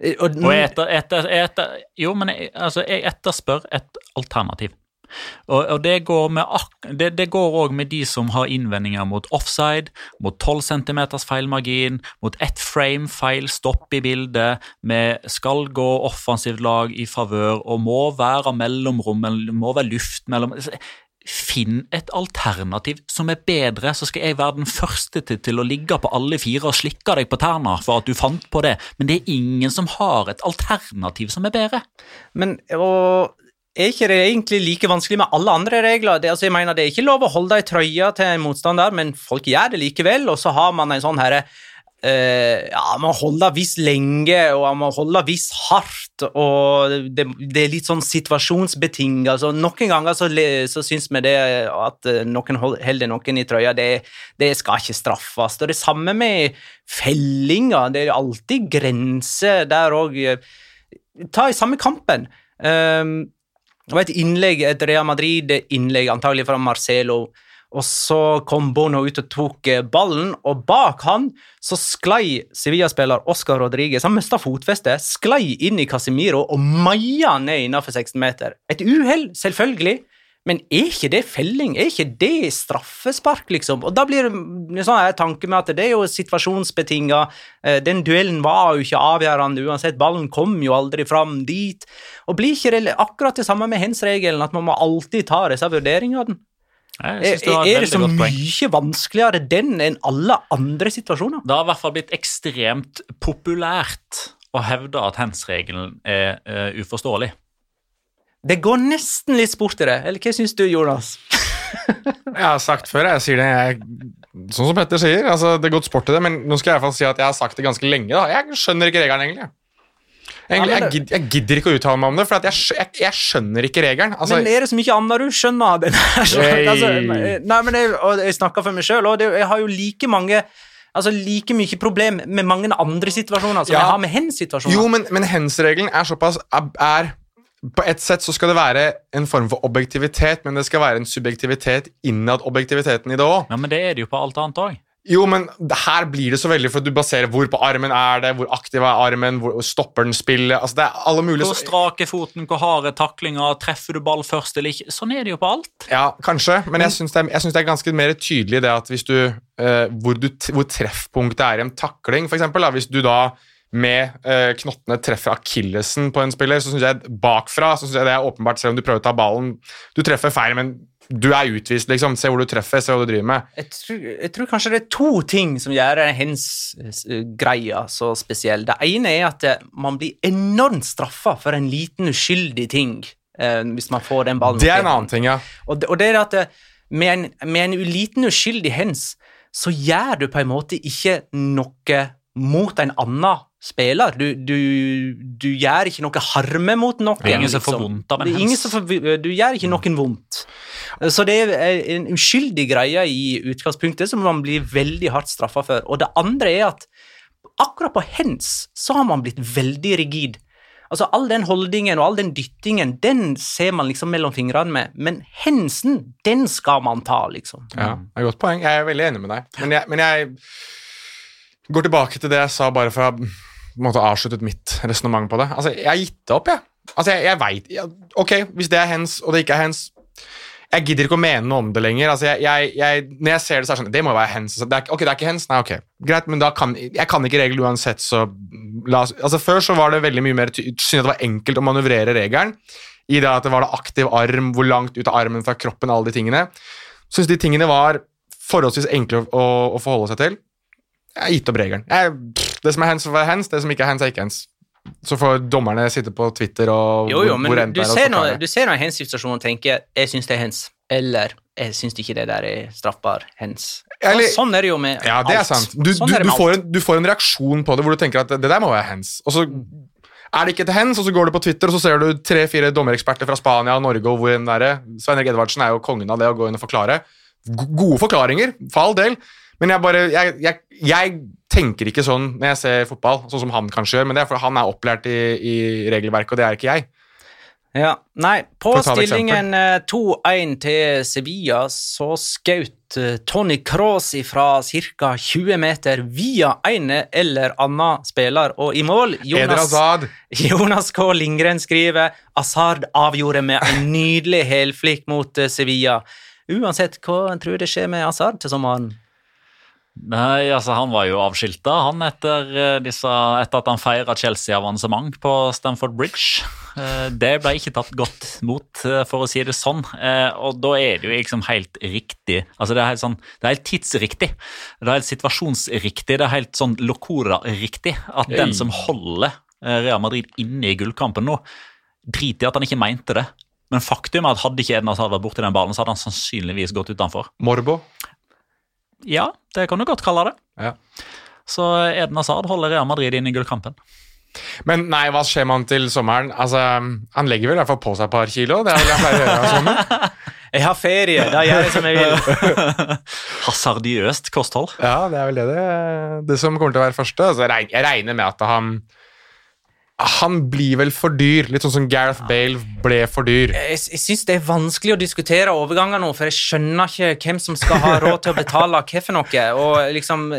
[SPEAKER 1] Eh, Og,
[SPEAKER 4] Og jeg etter, etter, etter, jo, men jeg, altså, jeg etterspør et alternativ. Og, og det går med det, det går også med de som har innvendinger mot offside, mot 12 cm feilmargin, mot ett frame feil stopp i bildet, med skal gå offensivt lag i favør og må være mellomrom, må være luft mellom Finn et alternativ som er bedre, så skal jeg være den første til, til å ligge på alle fire og slikke deg på tærne for at du fant på det, men det er ingen som har et alternativ som er bedre.
[SPEAKER 1] Men og er ikke det egentlig like vanskelig med alle andre regler? Det, altså, jeg mener, det er ikke lov å holde i trøya til en motstander, men folk gjør det likevel, og så har man en sånn herre Uh, ja, Man holder viss lenge, og man holder viss hardt, og det, det er litt sånn situasjonsbetinget. Altså, noen ganger så, så syns vi det at eh, noen hold- holder noen i trøya, det, det skal ikke straffes. Og det samme med fellinger. Det er alltid grenser der òg. Ta i samme kampen. Um, det var et innlegg, et Real Madrid-innlegg, antagelig fra Marcelo. Og så kom Bono ut og tok eh, ballen, og bak han så sklei Sevilla-spiller Oscar Rodriguez. Han mista fotfestet, sklei inn i Casemiro og maia ned innenfor 16 meter. Et uhell, selvfølgelig, men er ikke det felling? Er ikke det straffespark, liksom? Og da blir det sånn en tanke med at det er jo situasjonsbetinga. Eh, Den duellen var jo ikke avgjørende uansett, ballen kom jo aldri fram dit. Og blir ikke det akkurat det samme med hens-regelen, at man må alltid ta disse vurderingene?
[SPEAKER 4] Jeg
[SPEAKER 1] Er,
[SPEAKER 4] synes du har et
[SPEAKER 1] er det så mye vanskeligere den enn alle andre situasjoner?
[SPEAKER 4] Det har i hvert fall blitt ekstremt populært å hevde at hens-regelen er uh, uforståelig.
[SPEAKER 1] Det går nesten litt sport i det, eller hva syns du, Jonas?
[SPEAKER 3] Jeg har sagt før, jeg sier det jeg, Sånn som Petter sier, altså, det er godt sport i det, men nå skal jeg i hvert fall si at jeg har sagt det ganske lenge. da. Jeg skjønner ikke regelen, egentlig. Egentlig,
[SPEAKER 1] Ja,
[SPEAKER 3] jeg, gidder, jeg gidder ikke å uttale meg om det, for jeg, jeg, jeg skjønner ikke regelen. Altså,
[SPEAKER 1] men er det så mye annet du skjønner av den her? Altså, nei, men jeg snakker for meg sjøl, og det, jeg har jo like mange Altså like mye problem med mange andre situasjoner som
[SPEAKER 3] Ja.
[SPEAKER 1] jeg har med hens-situasjoner.
[SPEAKER 3] jo, men, men hens-regelen er såpass er, er På et sett så skal det være en form for objektivitet, men det skal være en subjektivitet innad objektiviteten i det òg.
[SPEAKER 4] Ja, Men det er det jo på alt annet òg.
[SPEAKER 3] Jo, men her blir det så veldig, for du baserer hvor på armen er det, hvor aktiv er armen, hvor stopper den spillet altså Det er alle mulige
[SPEAKER 4] Hvor strak er foten, hvor hard er taklinga, treffer du ball først eller ikke? Sånn er det jo på alt.
[SPEAKER 3] Ja, kanskje, men jeg syns det, det er ganske mer tydelig det at hvis du eh, hvor, du hvor treffpunktet er i en takling, for eksempel, da, hvis du da med eh, knottene treffer akillesen på en spiller, så syns jeg bakfra så synes jeg det er åpenbart, selv om du prøver å ta ballen Du treffer feil, men du er utvist, liksom. Se hvor du treffer, se hva du driver med.
[SPEAKER 1] Jeg tror, jeg tror kanskje det er to ting som gjør hens-greia så spesiell. Det ene er at eh, man blir enormt straffa for en liten uskyldig ting uh, hvis man får den ballen.
[SPEAKER 3] Det er en annen ting, ja.
[SPEAKER 1] Og det, og det er at med en, med en liten uskyldig hens, så gjør du på en måte ikke noe mot en annen spiller. Du, du, du gjør ikke noe harme mot noen.
[SPEAKER 4] Det er ingen som får
[SPEAKER 1] liksom.
[SPEAKER 4] vondt av en
[SPEAKER 1] får, du gjør ikke noen vondt. Så det er en uskyldig greie i utgangspunktet som man blir veldig hardt straffa for. Og det andre er at akkurat på hens så har man blitt veldig rigid. Altså All den holdningen og all den dyttingen, den ser man liksom mellom fingrene med. Men hensen, den skal man ta, liksom.
[SPEAKER 3] Ja, det er et godt poeng. Jeg er veldig enig med deg. Men jeg, men jeg går tilbake til det jeg sa bare for måte avsluttet mitt resonnement på det. Altså, Jeg har gitt det opp, jeg. Altså, jeg, jeg jeg, Ok, hvis det er hens, og det ikke er hens Jeg gidder ikke å mene noe om det lenger. Altså, jeg, jeg, når jeg ser det, så er det sånn Det må være hens. Altså, det er, ok, det er ikke hens? Nei, ok. Greit, men da kan jeg kan ikke regelen uansett, så la oss Altså, Før så var det veldig mye mer Synes jeg det var enkelt å manøvrere regelen. I det at det var det aktiv arm, hvor langt ut av armen fra kroppen, alle de tingene. Syns de tingene var forholdsvis enkle å, å forholde seg til. Jeg har gitt opp regelen. Jeg, det som er hens, er hens. Det som ikke er hens, er ikke hens. Så får dommerne sitte på Twitter og
[SPEAKER 1] Jo, jo,
[SPEAKER 3] hvor, hvor
[SPEAKER 1] du
[SPEAKER 3] er,
[SPEAKER 1] ser, noe, du ser noen hens-situasjoner og tenker 'jeg syns det er hens', eller 'jeg syns ikke det der er straffbar hens'.
[SPEAKER 3] Eller-
[SPEAKER 1] Og sånn er det jo med
[SPEAKER 3] Ja, det er sant. Du,
[SPEAKER 1] sånn
[SPEAKER 3] du, du, får en, du får en reaksjon på det hvor du tenker at det der må være hens. Og så er det ikke til hens, og så går du på Twitter og så ser du tre-fire dommereksperter fra Spania og Norge og hvor enn det er. Svein Erik Edvardsen er jo kongen av det å gå inn og forklare. Gode forklaringer, for all del. Men jeg bare jeg, jeg, jeg tenker ikke sånn når jeg ser fotball, sånn som han kanskje gjør. Men det er fordi han er opplært i, i regelverket, og det er ikke jeg.
[SPEAKER 1] Ja, nei, på stillingen eh, 2-1 til Sevilla så skjøt eh, Tony Cross fra ca. 20 meter via en eller annen spiller, og i mål Jonas, Jonas K. Lindgren skriver Azard avgjorde med en nydelig helflikk mot eh, Sevilla. Uansett, hva tror du det skjer med Azard til sommeren?
[SPEAKER 4] Nei, altså Han var jo avskilta han etter, eh, disse, etter at han feira Chelsea-avansement på Stamford Bridge. Eh, Det ble ikke tatt godt mot, eh, for å si det sånn. Og da er det jo liksom helt riktig. Altså Det er helt sånn, det er helt tidsriktig. Det er helt situasjonsriktig. Det er helt sånn Locora-riktig at den som holder Real Madrid inne i gullkampen nå, driter i at han ikke mente det. Men faktum er at hadde ikke Edna Hazard vært borti den ballen, så hadde han sannsynligvis gått utenfor.
[SPEAKER 3] Morbo.
[SPEAKER 4] Ja, det kan du godt kalle det.
[SPEAKER 3] Ja.
[SPEAKER 4] Så Eden Hazard holder Real Madrid inn i gullkampen.
[SPEAKER 3] Men nei, hva skjer med han til sommeren? Altså, Han legger vel i hvert fall på seg et par kilo. Det er vel jeg pleier å gjøre. Sånn.
[SPEAKER 1] Jeg har ferie, da gjør jeg som jeg vil.
[SPEAKER 4] Hasardiøst kosthold.
[SPEAKER 3] Ja, det er vel det, det, det som kommer til å være første. Altså, jeg regner med at han Han blir vel for dyr. Litt sånn som Gareth Bale ble for dyr.
[SPEAKER 1] Jeg, jeg syns det er vanskelig å diskutere overganger nå, for jeg skjønner ikke hvem som skal ha råd til å betale hva for noe. Og liksom,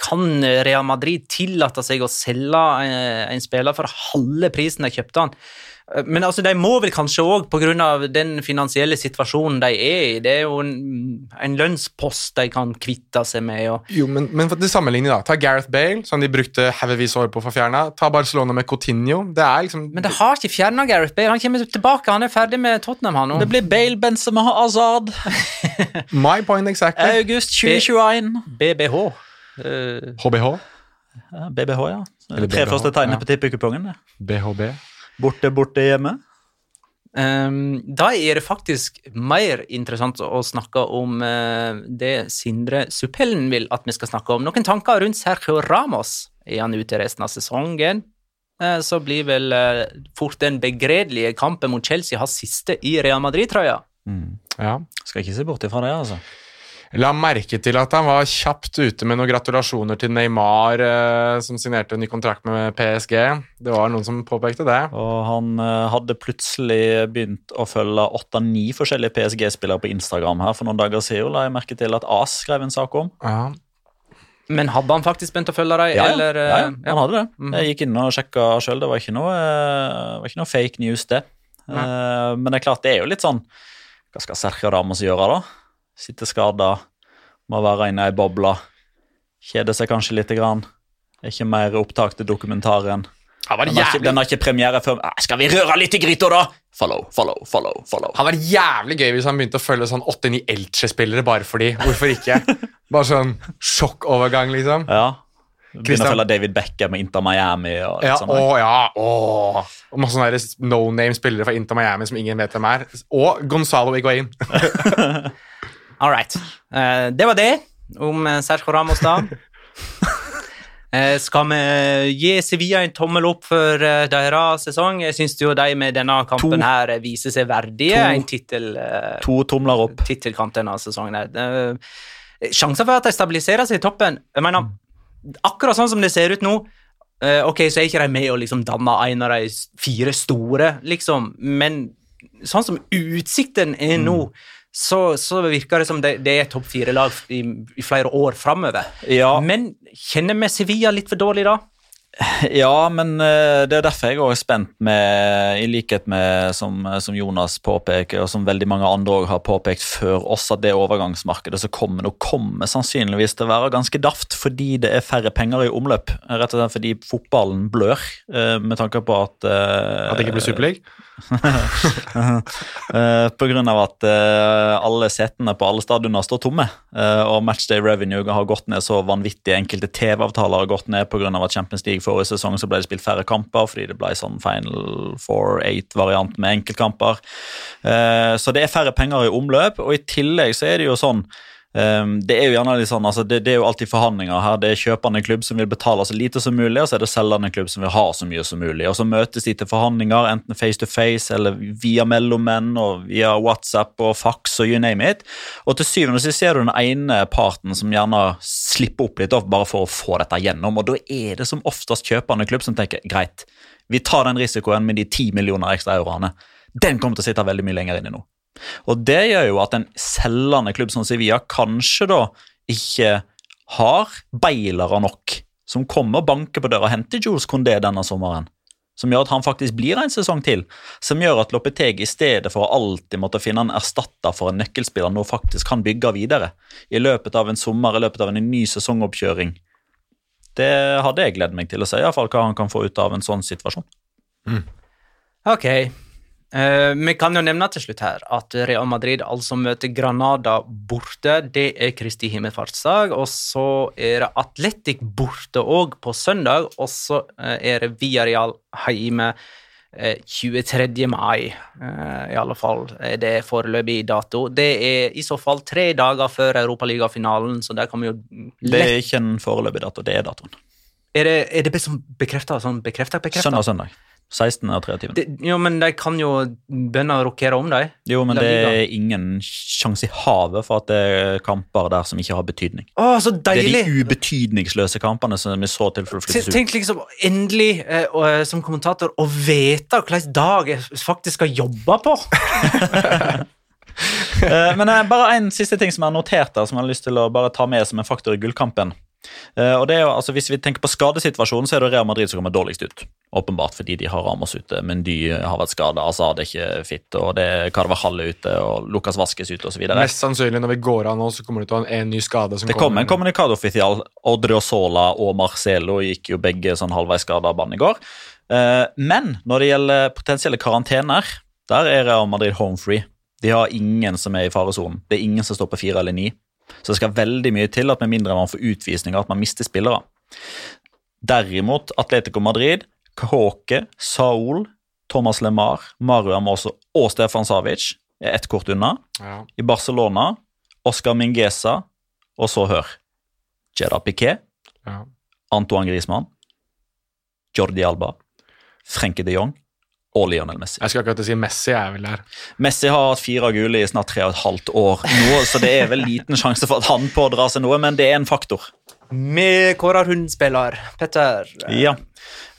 [SPEAKER 1] kan Real Madrid tillate seg å selge en, en spiller for halve prisen de kjøpte han? Men altså, de må vel kanskje òg, pga. den finansielle situasjonen de er i. Det er jo en, en lønnspost de kan kvitte seg med. Og,
[SPEAKER 3] Jo, men, men for- til sammenligning, da. Ta Gareth Bale, som de brukte haugevis år på å få fjerna. Ta Barcelona med Coutinho. Det er liksom
[SPEAKER 1] men det har ikke fjerna Gareth Bale. Han kommer tilbake, han er ferdig med Tottenham, han nå.
[SPEAKER 4] Det blir Bale, Benzema, Azad.
[SPEAKER 3] My point exactly.
[SPEAKER 4] August 2021.
[SPEAKER 1] BBH. Uh...
[SPEAKER 3] HBH.
[SPEAKER 4] Ja, BBH, ja.
[SPEAKER 3] Eller
[SPEAKER 4] Tre første tegnene
[SPEAKER 3] ja.
[SPEAKER 4] på tippekupongen. det.
[SPEAKER 3] BHB.
[SPEAKER 4] Borte, borte, hjemme.
[SPEAKER 1] Um, da er det faktisk mer interessant å snakke om uh, det Sindre Suppellen vil at vi skal snakke om. Noen tanker rundt Sergio Ramos? Er han ute resten av sesongen? Uh, så blir vel uh, fort den begredelige kampen mot Chelsea hans siste i Real Madrid-trøya.
[SPEAKER 3] Ja.
[SPEAKER 4] Skal ikke se bort ifra det, altså.
[SPEAKER 3] La merke til at han var kjapt ute med noen gratulasjoner til Neymar, eh, som signerte en ny kontrakt med PSG. Det var noen som påpekte det.
[SPEAKER 4] Og han eh, hadde plutselig begynt å følge åtte-ni forskjellige PSG-spillere på Instagram her for noen dager siden. La jeg merke til at AS skrev en sak om.
[SPEAKER 3] Ja.
[SPEAKER 1] Men hadde han faktisk begynt å følge deg?
[SPEAKER 4] Ja,
[SPEAKER 1] eller?
[SPEAKER 4] ja,
[SPEAKER 1] eh,
[SPEAKER 4] ja, han hadde det. Jeg gikk inn og sjekka sjøl. Det var ikke noe, eh, var ikke noe fake news, det. Eh, Men det er klart, det er jo litt sånn Hva skal Sergio Ramos gjøre, da? Sitte skada, må være inne i ei boble. Kjede seg kanskje lite grann. Er ikke mer opptak til dokumentaren. Den har ikke, den har ikke premiere før Skal vi røre litt i gryta, da? Follow, follow, follow. follow.
[SPEAKER 3] han var jævlig gøy hvis han begynte å følge sånn 8-9 Elche-spillere bare fordi. Hvorfor ikke? Bare sånn sjokkovergang, liksom.
[SPEAKER 4] Ja. Begynner å følge David Beckham med Inter Miami. og litt
[SPEAKER 3] Ja,
[SPEAKER 4] sånn.
[SPEAKER 3] å ja, å. Og masse sånne no name-spillere fra Inter Miami som ingen vet hvem er. Og Gonzalo Higuain.
[SPEAKER 1] All right. Eh, det var det om eh, Sergio Ramos, da. Eh, skal vi gi Sevilla en tommel opp for deres sesong? Jeg syns jo de med denne kampen
[SPEAKER 4] To.
[SPEAKER 1] her viser seg verdige
[SPEAKER 4] To.
[SPEAKER 1] en tittel,
[SPEAKER 4] To tomler opp.
[SPEAKER 1] tittelkamp denne sesongen. Eh, for at de stabiliserer seg i toppen Jeg mener, akkurat sånn som det ser ut nå Ok, så er ikke de med å liksom danne en av de fire store, liksom, men sånn som utsikten er nå, så, så virker det som det, det er topp fire-lag i, i flere år framover.
[SPEAKER 4] Ja.
[SPEAKER 1] Men kjenner vi Sevilla litt for dårlig da?
[SPEAKER 4] Ja, men eh, det er derfor jeg er spent med, i likhet med som, som Jonas påpeker, og som veldig mange andre også har påpekt før oss, at det overgangsmarkedet som kommer nå, kommer sannsynligvis til å være ganske daft fordi det er færre penger i omløp. Rett og slett fordi fotballen blør, eh, med tanke på at eh,
[SPEAKER 3] At det ikke blir
[SPEAKER 4] superlig? På grunn av at alle setene på alle stadioner står tomme. og matchday revenue har gått ned så vanvittig. Enkelte TV-avtaler har gått ned pga. at Champions League forrige sesong så ble det spilt færre kamper fordi det ble sånn Final Four Eight-variant med enkeltkamper. Eh, så det er færre penger i omløp, og i tillegg så er det jo sånn det er jo gjerne litt sånn, altså det, det er jo alltid forhandlinger her. Det er kjøpende klubb som vil betale så lite som mulig, og så er det selgende klubb som vil ha så mye som mulig. Og Så møtes de til forhandlinger, enten face to face eller via mellommenn og via WhatsApp og fax og you name it. Og til syvende og sist ser du den ene parten som gjerne slipper opp litt bare for å få dette gjennom, og da er det som oftest kjøpende klubb som tenker greit, vi tar den risikoen med de ti millioner ekstra euroene. Den kommer til å sitte veldig mye lenger inne nå. Og det gjør jo at en selgende klubb som Sevilla kanskje da ikke har beilere nok som kommer og banker på døra og henter Jules Condé denne sommeren. Som gjør at han faktisk blir en sesong til. Som gjør at Lopeteg i stedet for å alltid måtte finne en erstatter for en nøkkelspiller, nå faktisk kan bygge videre. I løpet av en sommer, i løpet av en ny sesongoppkjøring. Det hadde jeg gledet meg til å se, i hvert fall hva han kan få ut av en sånn situasjon.
[SPEAKER 1] Ok. Eh, vi kan jo nevne til slutt her at Real Madrid altså møter Granada borte. Det er Kristi himmelfartsdag. Og så er det Atletic borte òg på søndag. Og så eh, er det Villarreal hjemme eh, 23. mai. Eh, I alle fall er det foreløpig dato. Det er i så fall tre dager før Europaligafinalen, så der vi jo
[SPEAKER 4] Det er ikke en foreløpig dato, det er datoen.
[SPEAKER 1] Er det, er det bekrefta? Sånn bekrefta, bekrefta?
[SPEAKER 4] Søndag, søndag. 16. og 23.
[SPEAKER 1] Det, jo, men de kan jo begynne å rokere om, de.
[SPEAKER 4] Jo, men
[SPEAKER 1] La
[SPEAKER 4] det
[SPEAKER 1] Liga.
[SPEAKER 4] er ingen sjanse i havet for at det er kamper der som ikke har betydning.
[SPEAKER 1] Å, så deilig!
[SPEAKER 4] Det er de ubetydningsløse kampene som vi så til for å flyttes ut.
[SPEAKER 1] tenk liksom endelig, eh, og, eh, som kommentator, å vite hvilken dag jeg faktisk skal jobbe på.
[SPEAKER 4] Eh, Men eh, bare en siste ting som jeg har notert der, som jeg har lyst til å bare ta med som en faktor i gullkampen. Eh, og det er jo, altså Hvis vi tenker på skadesituasjonen, så er det Real Madrid som kommer dårligst ut. Åpenbart fordi de har Ramos ute, men de har vært skada, det er ikke fit, og det er Carvajal ute, og Lucas Vaskes ute osv.
[SPEAKER 3] Mest sannsynlig når vi går av nå, så kommer det til å ha en, ny skade. som
[SPEAKER 4] Det kom en kommunikadofficial. Odriozola og Marcelo gikk jo begge sånn halvveis skada av banen i går. Eh, Men når det gjelder potensielle karantener, der er Real Madrid home free. De har ingen som er i faresonen. Det er ingen som står på fire eller ni. Så det skal veldig mye til at med mindre man får utvisninger, at man mister spillere. Derimot Atletico Madrid, Kahoke, Saul, Thomas LeMar, Mario Amoso og Stefan Savic er ett kort unna.
[SPEAKER 3] Ja.
[SPEAKER 4] I Barcelona, Oscar Mingueza, og så hør Jedda Piquet,
[SPEAKER 3] Ja.
[SPEAKER 4] Antoine Griezmann, Jordi Alba, Frenkie de Jong og Lionel Messi.
[SPEAKER 3] Jeg skal akkurat si Messi er vel der.
[SPEAKER 4] Messi har hatt fire gule i snart tre og et halvt år nå, så det er vel liten sjanse for at han pådrar seg noe, men det er en faktor.
[SPEAKER 1] Vi kårer hundspiller. Petter.
[SPEAKER 4] Ja.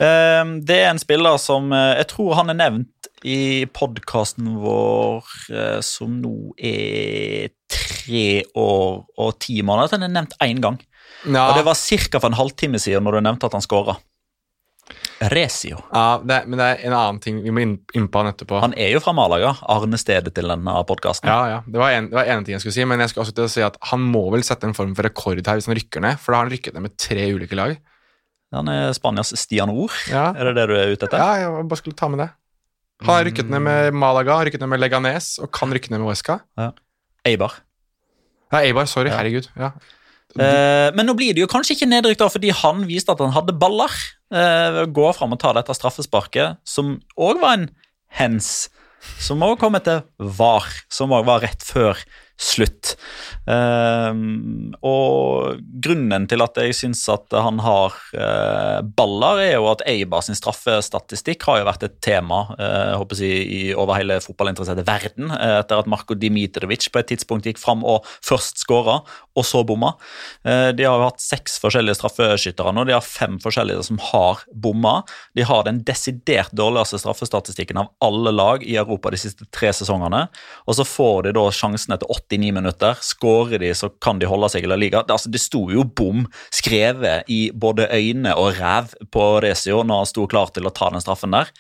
[SPEAKER 4] Eh, Det er en spiller som eh, Jeg tror han er nevnt i podkasten vår eh, som nå er tre år og ti måneder. Den er nevnt én gang.
[SPEAKER 3] Ja,
[SPEAKER 4] Og det var ca. for en halvtime siden når du nevnte at han skåra. Rezio.
[SPEAKER 3] ja det, men det er en annen ting vi må inn, inn på han etterpå.
[SPEAKER 4] Han er jo fra Malaga, Arne stedet til denne podkasten.
[SPEAKER 3] Ja, ja. Det var en, det var en ting jeg skulle si, men jeg skulle også til å si at han må vel sette en form for rekord her hvis han rykker ned, for da har han rykket ned med tre ulike lag.
[SPEAKER 4] Han er Spanias Stian Or.
[SPEAKER 3] Ja,
[SPEAKER 4] Er det det du er ute etter?
[SPEAKER 3] ja jeg bare skulle ta med det. Han har rykket ned med Malaga, rykket ned med Leganes og kan rykke ned med Huesca.
[SPEAKER 4] Eibar.
[SPEAKER 3] Ja, Eibar, sorry,
[SPEAKER 4] Ja.
[SPEAKER 3] herregud. Ja.
[SPEAKER 4] Eh, men nå blir det jo kanskje ikke nedrykk da, fordi han viste at han hadde baller. Uh, gå fram og ta dette straffesparket, som òg var en hens. Som òg kom etter VAR, som òg var rett før slutt. Eh, og grunnen til at jeg syns at han har eh, baller, er jo at Eibar sin straffestatistikk har jo vært et tema eh, jeg over hele fotballinteresserte verden, eh, etter at Marko Dimitrovic på et tidspunkt gikk fram og først skåra, og så bomma. De har jo hatt seks forskjellige straffeskyttere nå, de har fem forskjellige som har bomma. De har den desidert dårligste straffestatistikken av alle lag i Europa de siste tre sesongene. Og så får de da sjansen etter 89 minutter. Skårer de, så kan de holde seg i La Liga. Det, altså, det sto jo bom skrevet i både øyne og ræv på Rezio når han sto klar til å ta den straffen der.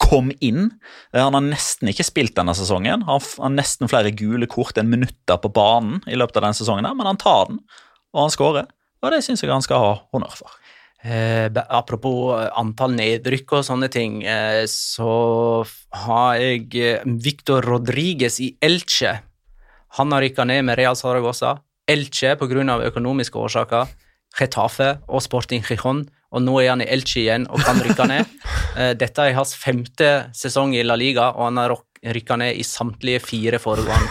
[SPEAKER 4] Kom inn. Eh, Han har nesten ikke spilt denne sesongen. Han har nesten flere gule kort enn minutter på banen i løpet av denne sesongen, men han tar den, og han skårer. Og det syns jeg han skal ha honnør for.
[SPEAKER 1] Eh, apropos eh, antall nedrykk og sånne ting, eh, så har jeg eh, Victor Rodriguez i Elche. Han har rykka ned med Real Saragossa. Elche pga. økonomiske årsaker. Getafe og Sporting Gijon. Og nå er han i Elche igjen og kan rykke ned. Eh, Dette er hans femte sesong i La Liga, og han har rykka ned i samtlige fire foregående.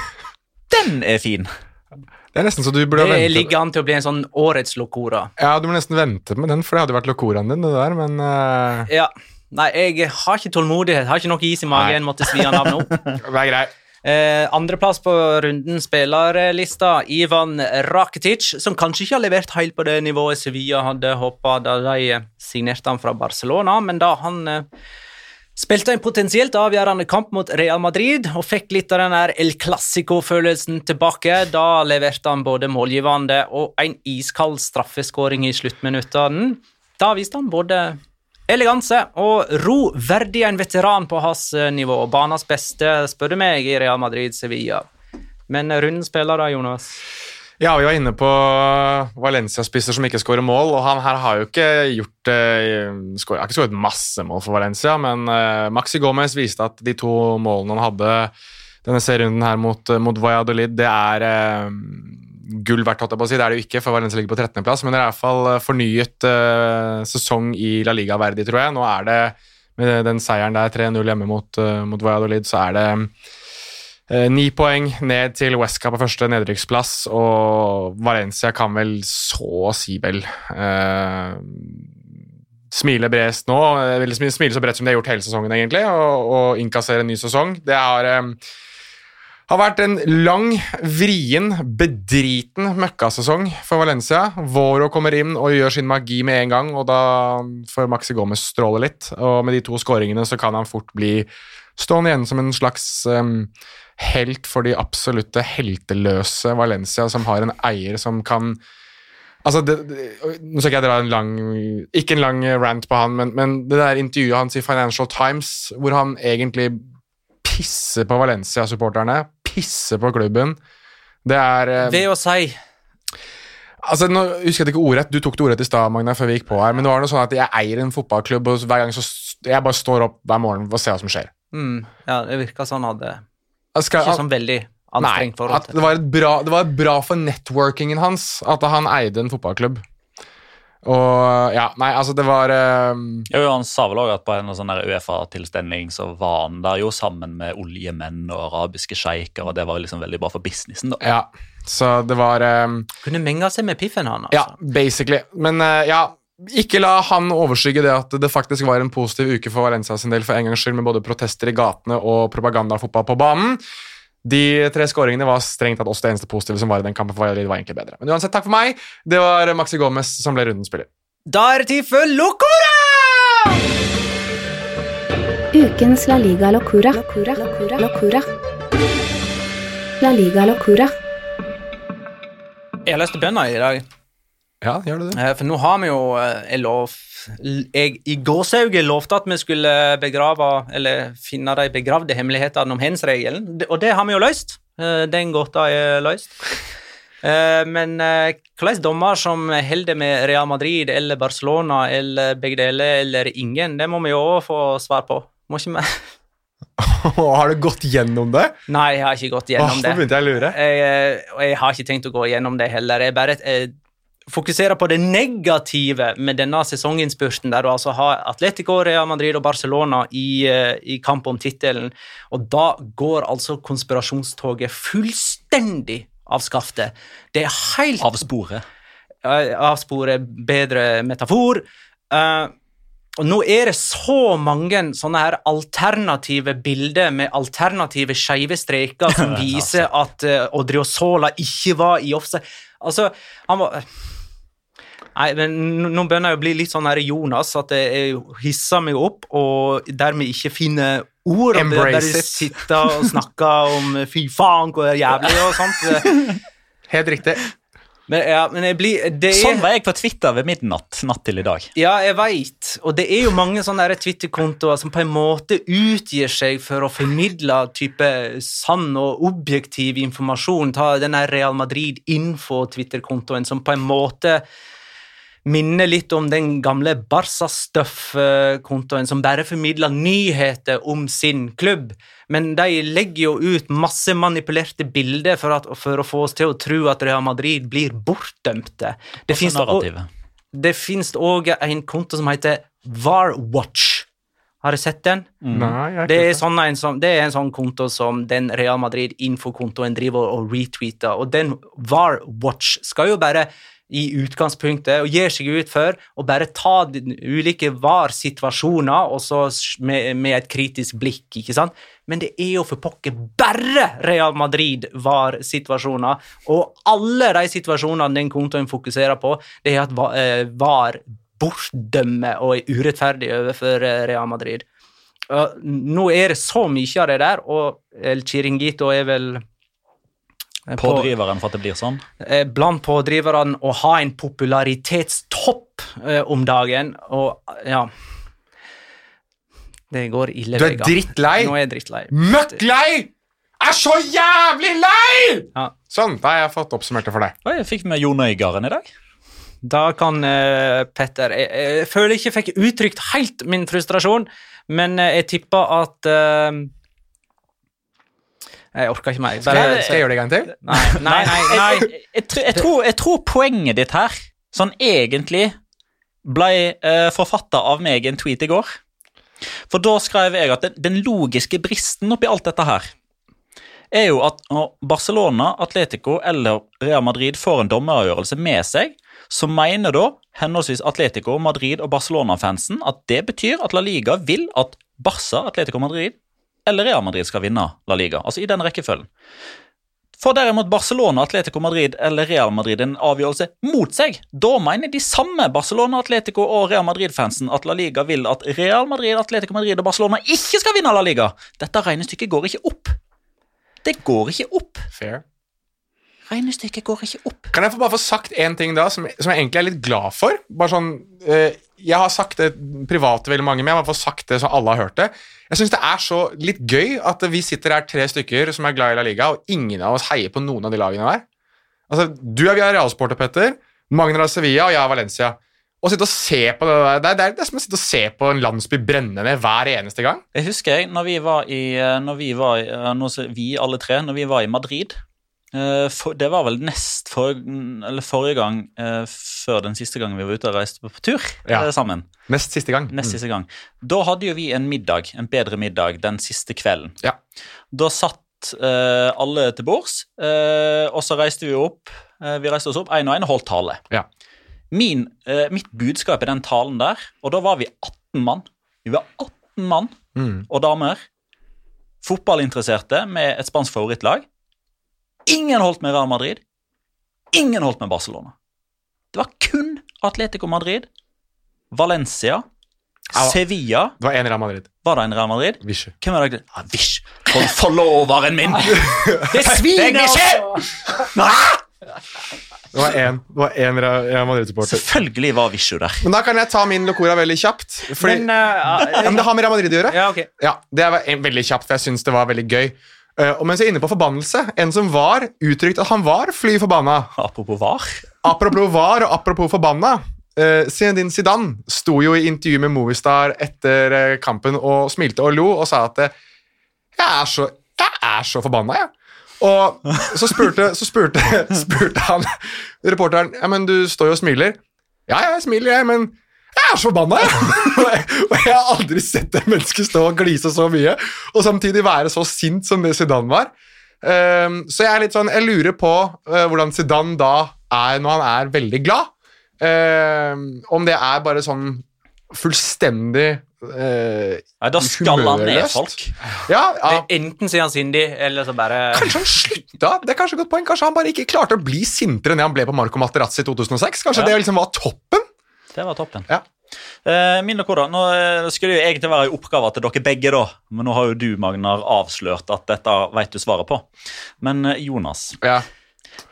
[SPEAKER 4] Den er fin!
[SPEAKER 3] Det er nesten så du burde
[SPEAKER 1] Det
[SPEAKER 3] vente
[SPEAKER 1] ligger an til å bli en sånn årets locora.
[SPEAKER 3] Ja, du må nesten vente med den, for det hadde vært locoraen din, det der, men uh...
[SPEAKER 1] Ja. Nei, jeg har ikke tålmodighet. Har ikke nok is i magen. Måtte svi han av nå.
[SPEAKER 3] det er grei.
[SPEAKER 1] Eh, Andreplass på runden spillerlista, Ivan Rakitic, som kanskje ikke har levert helt på det nivået Sevilla hadde håpa da de signerte han fra Barcelona, men da han eh, spilte en potensielt avgjørende kamp mot Real Madrid og fikk litt av den der El Clásico-følelsen tilbake, da leverte han både målgivende og en iskald straffeskåring i sluttminuttene. Da viste han både eleganse og ro, verdig en veteran på hans eh, nivå. Banas beste, spør du meg, i Real Madrid-Sevilla. Men runden spiller da, Jonas.
[SPEAKER 3] Ja, vi var inne på Valencia-spisser som ikke skårer mål, og han her har jo ikke gjort eh, skår, Har ikke skåret masse mål for Valencia, men eh, Maxi Gomez viste at de to målene han hadde denne serierunden her mot, mot Valladolid, det er eh, gull verdt, holdt jeg på å si. Det er det jo ikke, for Valencia ligger på 13.-plass, men det er i hvert fall eh, fornyet uh, sesong i La Liga verdig, tror jeg. Nå er det, med den seieren der, 3-0 hjemme mot, uh, mot Valladolid, så er det Ni poeng ned til Westca på første nedrykksplass, og Valencia kan vel så si vel eh, smile bredest nå. smile så bredt som de har gjort hele sesongen, egentlig, og, og innkassere en ny sesong. Det har, eh, har vært en lang, vrien, bedriten møkkasesong for Valencia. Voro kommer inn og gjør sin magi med en gang, og da får Maxi Gomez stråle litt. Og med de to skåringene så kan han fort bli stående igjen som en slags um, helt for de absolutte helteløse Valencia, som har en eier som kan Altså, det, det, Nå skal jeg dra en lang Ikke en lang rant på han, men, men det der intervjuet hans i Financial Times, hvor han egentlig pisser på Valencia-supporterne, pisser på klubben Det er eh,
[SPEAKER 1] Ved å si
[SPEAKER 3] Altså, nå husker jeg ikke ordrett, Du tok det ordrett i stad, Magna, før vi gikk på her, men det var noe sånn at jeg eier en fotballklubb, og hver gang så jeg bare står opp hver morgen og ser hva som skjer.
[SPEAKER 1] mm, Ja, det virka sånn hadde
[SPEAKER 3] skal,
[SPEAKER 1] ikke sånn veldig anstrengt forhold til
[SPEAKER 3] det var, bra, det var bra for networkingen hans at han eide en fotballklubb. Og ja, nei, altså det var um...
[SPEAKER 4] Jo, Han sa vel også at på en sånn Uefa-tilstelning så var han der jo sammen med oljemenn og arabiske sjeiker, og det var liksom veldig bra for businessen. da.
[SPEAKER 3] Ja, så det var um...
[SPEAKER 1] Kunne menga seg med piffen, han.
[SPEAKER 3] Ja,
[SPEAKER 1] altså.
[SPEAKER 3] basically. Men uh, ja, ikke la han overskygge det at det faktisk var en positiv uke for Valencia sin del for en gangs skyld, med både protester i gatene og propagandafotball på banen. De tre skåringene var strengt tatt også det eneste positive som var i den kampen. for Valladolid var egentlig bedre. Men uansett, takk for meg. Det var Maxi Gomez som ble rundens spiller.
[SPEAKER 1] Da er det tid for Locora!
[SPEAKER 2] Ukens La Liga Locura. Locura. Locura. Locura. La Liga Locura.
[SPEAKER 1] Jeg leste bønna bønner i dag.
[SPEAKER 3] Ja, gjør du det?
[SPEAKER 1] Eh, For nå har vi jo eh, Jeg lov jeg, I gåsehauget lovte at vi skulle begrave Eller finne de begravde hemmelighetene om hens-regelen, og det har vi jo løst. Eh, Den gåta er løst. Men hvilken dommer som holder med Real Madrid eller Barcelona eller begge deler eller ingen, det må vi jo også få svar på. Må ikke vi
[SPEAKER 3] har du gått gjennom det?
[SPEAKER 1] Nei, jeg har ikke gått
[SPEAKER 3] Åh,
[SPEAKER 1] gjennom
[SPEAKER 3] nå
[SPEAKER 1] det.
[SPEAKER 3] begynte jeg å lure.
[SPEAKER 1] Jeg, jeg har ikke tenkt å gå gjennom det heller. Jeg bare eh, fokuserer på det negative med denne sesonginnspurten, der du altså har Atletico, Real Madrid og Barcelona i, eh, i kamp om tittelen. Og da går altså konspirasjonstoget fullstendig av skaftet. Det er helt
[SPEAKER 4] Av sporet.
[SPEAKER 1] eh, avspore bedre metafor. Uh, og nå er det så mange sånne her alternative bilder med alternative skeive streker som viser at uh, Odriozola ikke var i offside. Altså, han var Nei, men nå- begynner jeg å bli litt sånn her Jonas, at jeg hisser meg opp og dermed ikke finner ord.
[SPEAKER 3] Embrace
[SPEAKER 1] der
[SPEAKER 3] it.
[SPEAKER 1] sitter og snakker om fy faen, hvor jævlig og sånt.
[SPEAKER 3] Helt riktig.
[SPEAKER 1] Men, ja, men jeg blir det er,
[SPEAKER 4] Sånn var jeg på Twitter ved midnatt natt til i dag.
[SPEAKER 1] Ja, jeg veit. Og det er jo mange sånne Twitter-kontoer som på en måte utgir seg for å formidle type sann og objektiv informasjon. Ta den der Real Madrid Info-Twitter-kontoen som på en måte minner litt om den gamle Barca-stuff-kontoen som bare formidler nyheter om sin klubb. Men de legger jo ut masse manipulerte bilder for, at, for å få oss til å tro at Real Madrid blir bortdømte. Det finnes òg en konto som heter VarWatch. Har du sett den?
[SPEAKER 3] Nei, jeg
[SPEAKER 1] Det er, sånn en, det er en sånn konto som den Real Madrid-infokontoen driver og retweeter, og den VarWatch skal jo bare i utgangspunktet og gir seg ut for å bare ta ulike VAR-situasjoner og så med, med et kritisk blikk, ikke sant? Men det er jo for pokker bare Real Madrid VAR-situasjoner, og alle de situasjonene den kontoen fokuserer på, det er at eh, VAR bortdømmer og er urettferdig overfor eh, Real Madrid. Nå er det så mye av det der, og El Chiringuito er vel
[SPEAKER 4] Pådriveren for at det blir sånn.
[SPEAKER 1] eh, blant pådriverne å ha en popularitetstopp eh, om dagen, og ja Det går ille.
[SPEAKER 3] Du er drittlei.
[SPEAKER 1] Nå er jeg drittlei.
[SPEAKER 3] Møkklei! Er så jævlig lei!
[SPEAKER 1] Ja.
[SPEAKER 3] Sånn, da har jeg fått oppsummert det for deg.
[SPEAKER 4] Oi, jeg fikk med Jon Øigarden i dag.
[SPEAKER 1] Da kan uh, Petter jeg, jeg føler jeg ikke fikk uttrykt helt min frustrasjon, men eh, jeg tipper at eh, Jeg orker ikke mer.
[SPEAKER 3] Skal jeg, skal jeg gjøre det en gang til?
[SPEAKER 1] Nei, nei, nei. nei.
[SPEAKER 4] Jeg, jeg, jeg, tror- jeg, tror, jeg tror poenget ditt her, sånn egentlig, ble uh, forfatta av meg i en tweet i går. For da skrev jeg at den, den logiske bristen oppi alt dette her, er jo at når Barcelona, Atletico eller Real Madrid får en dommeravgjørelse med seg, så mener da henholdsvis Atletico, Madrid og Barcelona-fansen at det betyr at La Liga vil at Barca, Atletico Madrid eller Real Madrid skal vinne La Liga. Altså i den rekkefølgen. Får derimot Barcelona, Atletico Madrid eller Real Madrid en avgjørelse mot seg, da mener de samme Barcelona, Atletico og Real Madrid-fansen at La Liga vil at Real Madrid, Atletico Madrid og Barcelona ikke skal vinne La Liga. Dette regnestykket går ikke opp. Det går ikke opp.
[SPEAKER 3] Fair.
[SPEAKER 4] Regnestykket går ikke opp.
[SPEAKER 3] Kan jeg bare få sagt én ting da, som, som jeg egentlig er litt glad for? Bare sånn, eh, Jeg har sagt det privat til veldig mange, men jeg har bare sagt det så alle har hørt det. Jeg syns det er så litt gøy at vi sitter her tre stykker som er glad i La Liga, og ingen av oss heier på noen av de lagene der. Altså, Du er Villarreal-sporter, Petter. Magnar av Sevilla, og jeg er Valencia. Å sitte og se på det der, det er, det er, er som å sitte og se på en landsby brenne ned hver eneste gang.
[SPEAKER 4] Jeg husker jeg, når vi var i, eh, når vi, var, i- eh, vi alle tre, når vi var i Madrid for, Det var vel nest for, eller forrige gang eh, før den siste gangen vi var ute og reiste på, på tur
[SPEAKER 3] Ja.
[SPEAKER 4] eh, sammen.
[SPEAKER 3] Nest siste gang.
[SPEAKER 4] Nest siste gang. Da hadde jo vi en middag, en bedre middag, den siste kvelden.
[SPEAKER 3] Ja.
[SPEAKER 4] Da satt eh, alle til bords, eh, og så reiste vi opp. eh, vi reiste oss opp én og én og holdt tale.
[SPEAKER 3] Ja.
[SPEAKER 4] Min, eh, mitt budskap i den talen der, og da var vi 18 mann. Vi var 18 mann
[SPEAKER 3] Mm.
[SPEAKER 4] og damer. Fotballinteresserte med et spansk favorittlag. Ingen holdt med Real Madrid. Ingen holdt med Barcelona. Det var kun Atletico Madrid, Valencia, Sevilla
[SPEAKER 3] Det var én Real Madrid.
[SPEAKER 4] Var det en Real Madrid?
[SPEAKER 3] Vichy.
[SPEAKER 4] Hvem er det? Ah, Vish! For forloveren min! Det sviner altså!
[SPEAKER 3] Det var én, det var én Real Real Madrid-supporter.
[SPEAKER 4] Selvfølgelig var Vishu der.
[SPEAKER 3] Men da kan jeg ta min locora veldig kjapt. Fordi,
[SPEAKER 1] Men, uh,
[SPEAKER 3] ja, men det har med Real Madrid å gjøre.
[SPEAKER 1] ja, okay.
[SPEAKER 3] Ja, Det var veldig kjapt, for jeg syns det var veldig gøy. Eh, og mens jeg er inne på forbannelse, en som var uttrykt at han var fly forbanna
[SPEAKER 4] Apropos var.
[SPEAKER 3] Apropos var og apropos forbanna. Uh, Zinedine Zidane sto jo i intervju med Movistar etter eh, kampen og smilte og lo og sa at eh, jeg er så, jeg er så forbanna, jeg. Og så spurte, så spurte, spurte han reporteren ja, men du står jo og smiler. Ja, jeg smiler, jeg, men jeg er så forbanna, jeg. og jeg har aldri sett et menneske stå og glise så mye og samtidig være så sint som det Zidane var. Um, så jeg er litt sånn, jeg lurer på uh, hvordan Zidane da er når han er veldig glad. Um, om det er bare sånn fullstendig uh,
[SPEAKER 4] Nei, da skal han ned folk.
[SPEAKER 3] Ja, ja.
[SPEAKER 1] Enten sier han sindig, eller så bare
[SPEAKER 3] Kanskje han slutta? Det er kanskje et godt poeng. Kanskje han bare ikke klarte å bli sintere enn det han ble på Marco Materazzi i 2006? Kanskje
[SPEAKER 4] Ja.
[SPEAKER 3] det liksom var toppen?
[SPEAKER 4] Det var toppen.
[SPEAKER 3] Ja.
[SPEAKER 4] Eh, min og Nå eh, skulle det jo egentlig være en oppgave til dere begge, da. Men nå har jo du, Magnar, avslørt at dette vet du svaret på. Men eh, Jonas,
[SPEAKER 3] Ja.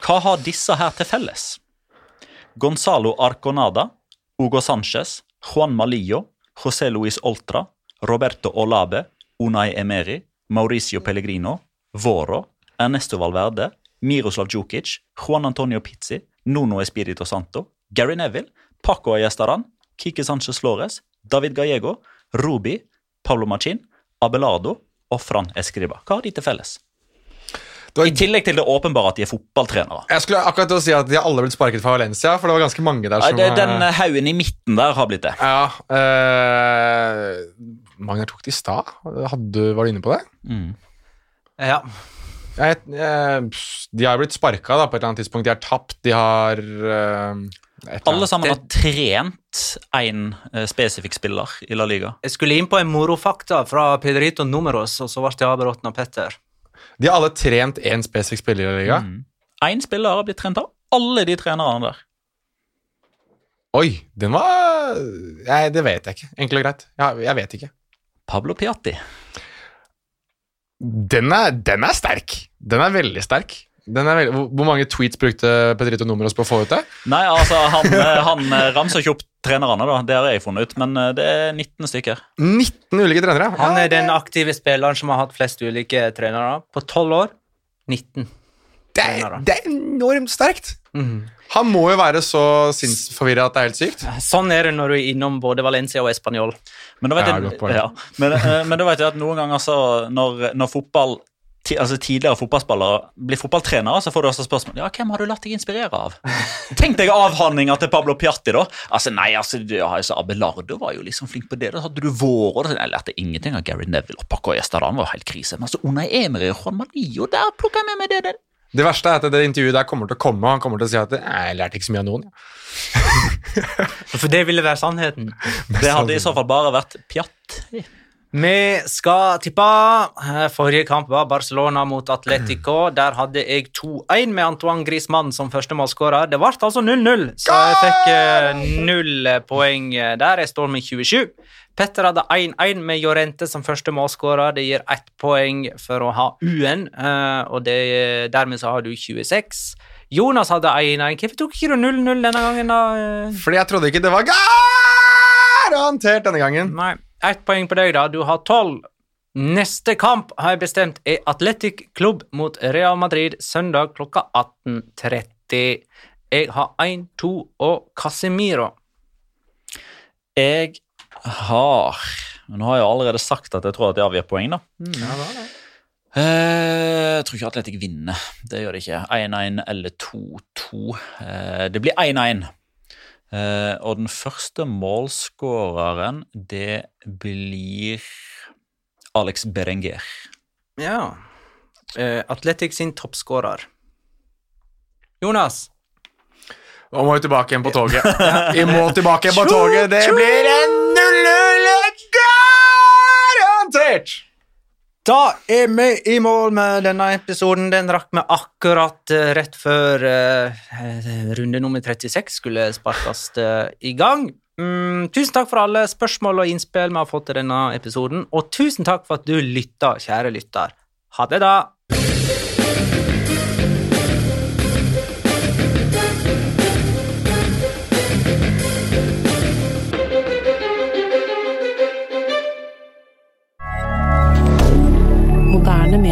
[SPEAKER 4] hva har disse her til felles? Gonzalo Arconada, Hugo Sanchez, Juan Malillo, José Luis Oltra, Roberto Olabe, Unai Emeri, Mauricio Pellegrino, Voro, Ernesto Valverde, Miroslav Djukic, Juan Antonio Pizzi, Nuno Espirito Santo, Gary Neville, Paco Ayestaran, Kike Sanchez Flores, David Gallego, Rubi, Pablo Machin, Abelardo og Fran Escriba. Hva har de til felles?
[SPEAKER 3] Var-
[SPEAKER 4] I tillegg til det åpenbare at de er fotballtrenere.
[SPEAKER 3] Jeg skulle akkurat si at de har alle blitt sparket fra Valencia, for det var ganske mange der som
[SPEAKER 4] det, den
[SPEAKER 3] eh,
[SPEAKER 4] eh, haugen i midten der har blitt det.
[SPEAKER 3] Ja eh, Magnar tok det i stad. Var du inne på det?
[SPEAKER 4] Mm.
[SPEAKER 1] Ja.
[SPEAKER 3] Jeg, jeg, de har blitt sparka på et eller annet tidspunkt. De har tapt, de har eh, eller
[SPEAKER 4] Alle sammen har trent én spesifikk spiller i La Liga.
[SPEAKER 1] Jeg skulle inn på en morofakta fra Pedrito Numeros, og så ble jeg avbrutt av Petter.
[SPEAKER 3] De har alle trent én spesifikk spiller i La Liga.
[SPEAKER 4] Én spiller har blitt trent av alle de trenerne der.
[SPEAKER 3] Oi, den var Nei, det vet jeg ikke. Enkelt og greit. Jeg, jeg vet ikke.
[SPEAKER 4] Pablo Piatti.
[SPEAKER 3] Den er, den er sterk. Den er veldig sterk. Den er veldig, hvor, mange tweets brukte Pedrito Numeros på å få ut det?
[SPEAKER 4] Nei, altså, han, eh, han eh, ramser ikke opp trenerne, da. Det har jeg funnet ut, men eh, det er 19 stykker.
[SPEAKER 3] 19 ulike trenere.
[SPEAKER 1] Han er den aktive spilleren som har hatt flest ulike trenere. På tolv år 19.
[SPEAKER 3] Det er, det er enormt sterkt.
[SPEAKER 1] Mm.
[SPEAKER 3] Han må jo være så sinnsforvirra at det er helt sykt.
[SPEAKER 1] Sånn er det når du er innom både Valencia og Español.
[SPEAKER 4] Men da vet, jeg, ja, men, men da vet jeg at noen ganger så når, når fotball altså tidligere fotballspillere blir fotballtrenere, så får du også spørsmål ja, hvem har du latt deg inspirere av. Tenk deg avhandlinga til Pablo Piatti, da. Altså, nei, altså, det- ja, altså Abelardo var jo liksom flink på det. Da hadde du våre Jeg lærte ingenting av Gary Neville og Paco Estadan var jo helt krise. Men altså, Unai Emery og Juan Mario, der plukka jeg med meg det der.
[SPEAKER 3] Det verste er at det intervjuet der kommer til å komme, og han kommer til å si at «Nei, jeg lærte ikke så mye av noen. Ja.
[SPEAKER 1] For det ville være sannheten.
[SPEAKER 4] Det hadde i så fall bare vært Piatti.
[SPEAKER 1] Vi skal tippe. Eh, Forrige kamp var Barcelona mot Atletico. Der hadde jeg 2-1 med Antoine Griezmann som første målskårer. Det ble altså 0-0, så jeg fikk eh, null poeng der. Jeg står med 27. Petter hadde 1-1 med Jorente som første målskårer. Det gir ett poeng for å ha U-en, eh, og det, dermed så har du 26. Jonas hadde 1-1. Hvorfor tok ikke du 0-0 denne gangen, da?
[SPEAKER 3] Fordi jeg trodde ikke det var garantert denne gangen.
[SPEAKER 1] Nei, ett poeng på deg, da. Du har tolv. Neste kamp har jeg bestemt er Atletic Klubb mot Real Madrid søndag klokka 18.30. Jeg har 1, 2 og Casemiro.
[SPEAKER 4] Jeg har Nå har jeg allerede sagt at jeg tror at jeg avgir poeng, da. Eh, jeg tror ikke Atletic vinner. Det gjør det ikke. 1-1 eller 2-2. Eh, det blir 1-1. Eh, og den første målskåreren, det blir Alex Berenger.
[SPEAKER 1] Ja. Uh, Athletics sin toppskårer. Jonas.
[SPEAKER 3] Nå må vi tilbake igjen på toget. Vi må tilbake igjen på toget. Det blir en 0-0 garantert!
[SPEAKER 1] Da er vi i mål med denne episoden. Den rakk vi akkurat eh, rett før eh, runde nummer 36 skulle sparkes eh, i gang. Mm, tusen takk for alle spørsmål og innspill vi har fått til denne episoden, og tusen takk for at du lytta, kjære lytter. Ha det, da!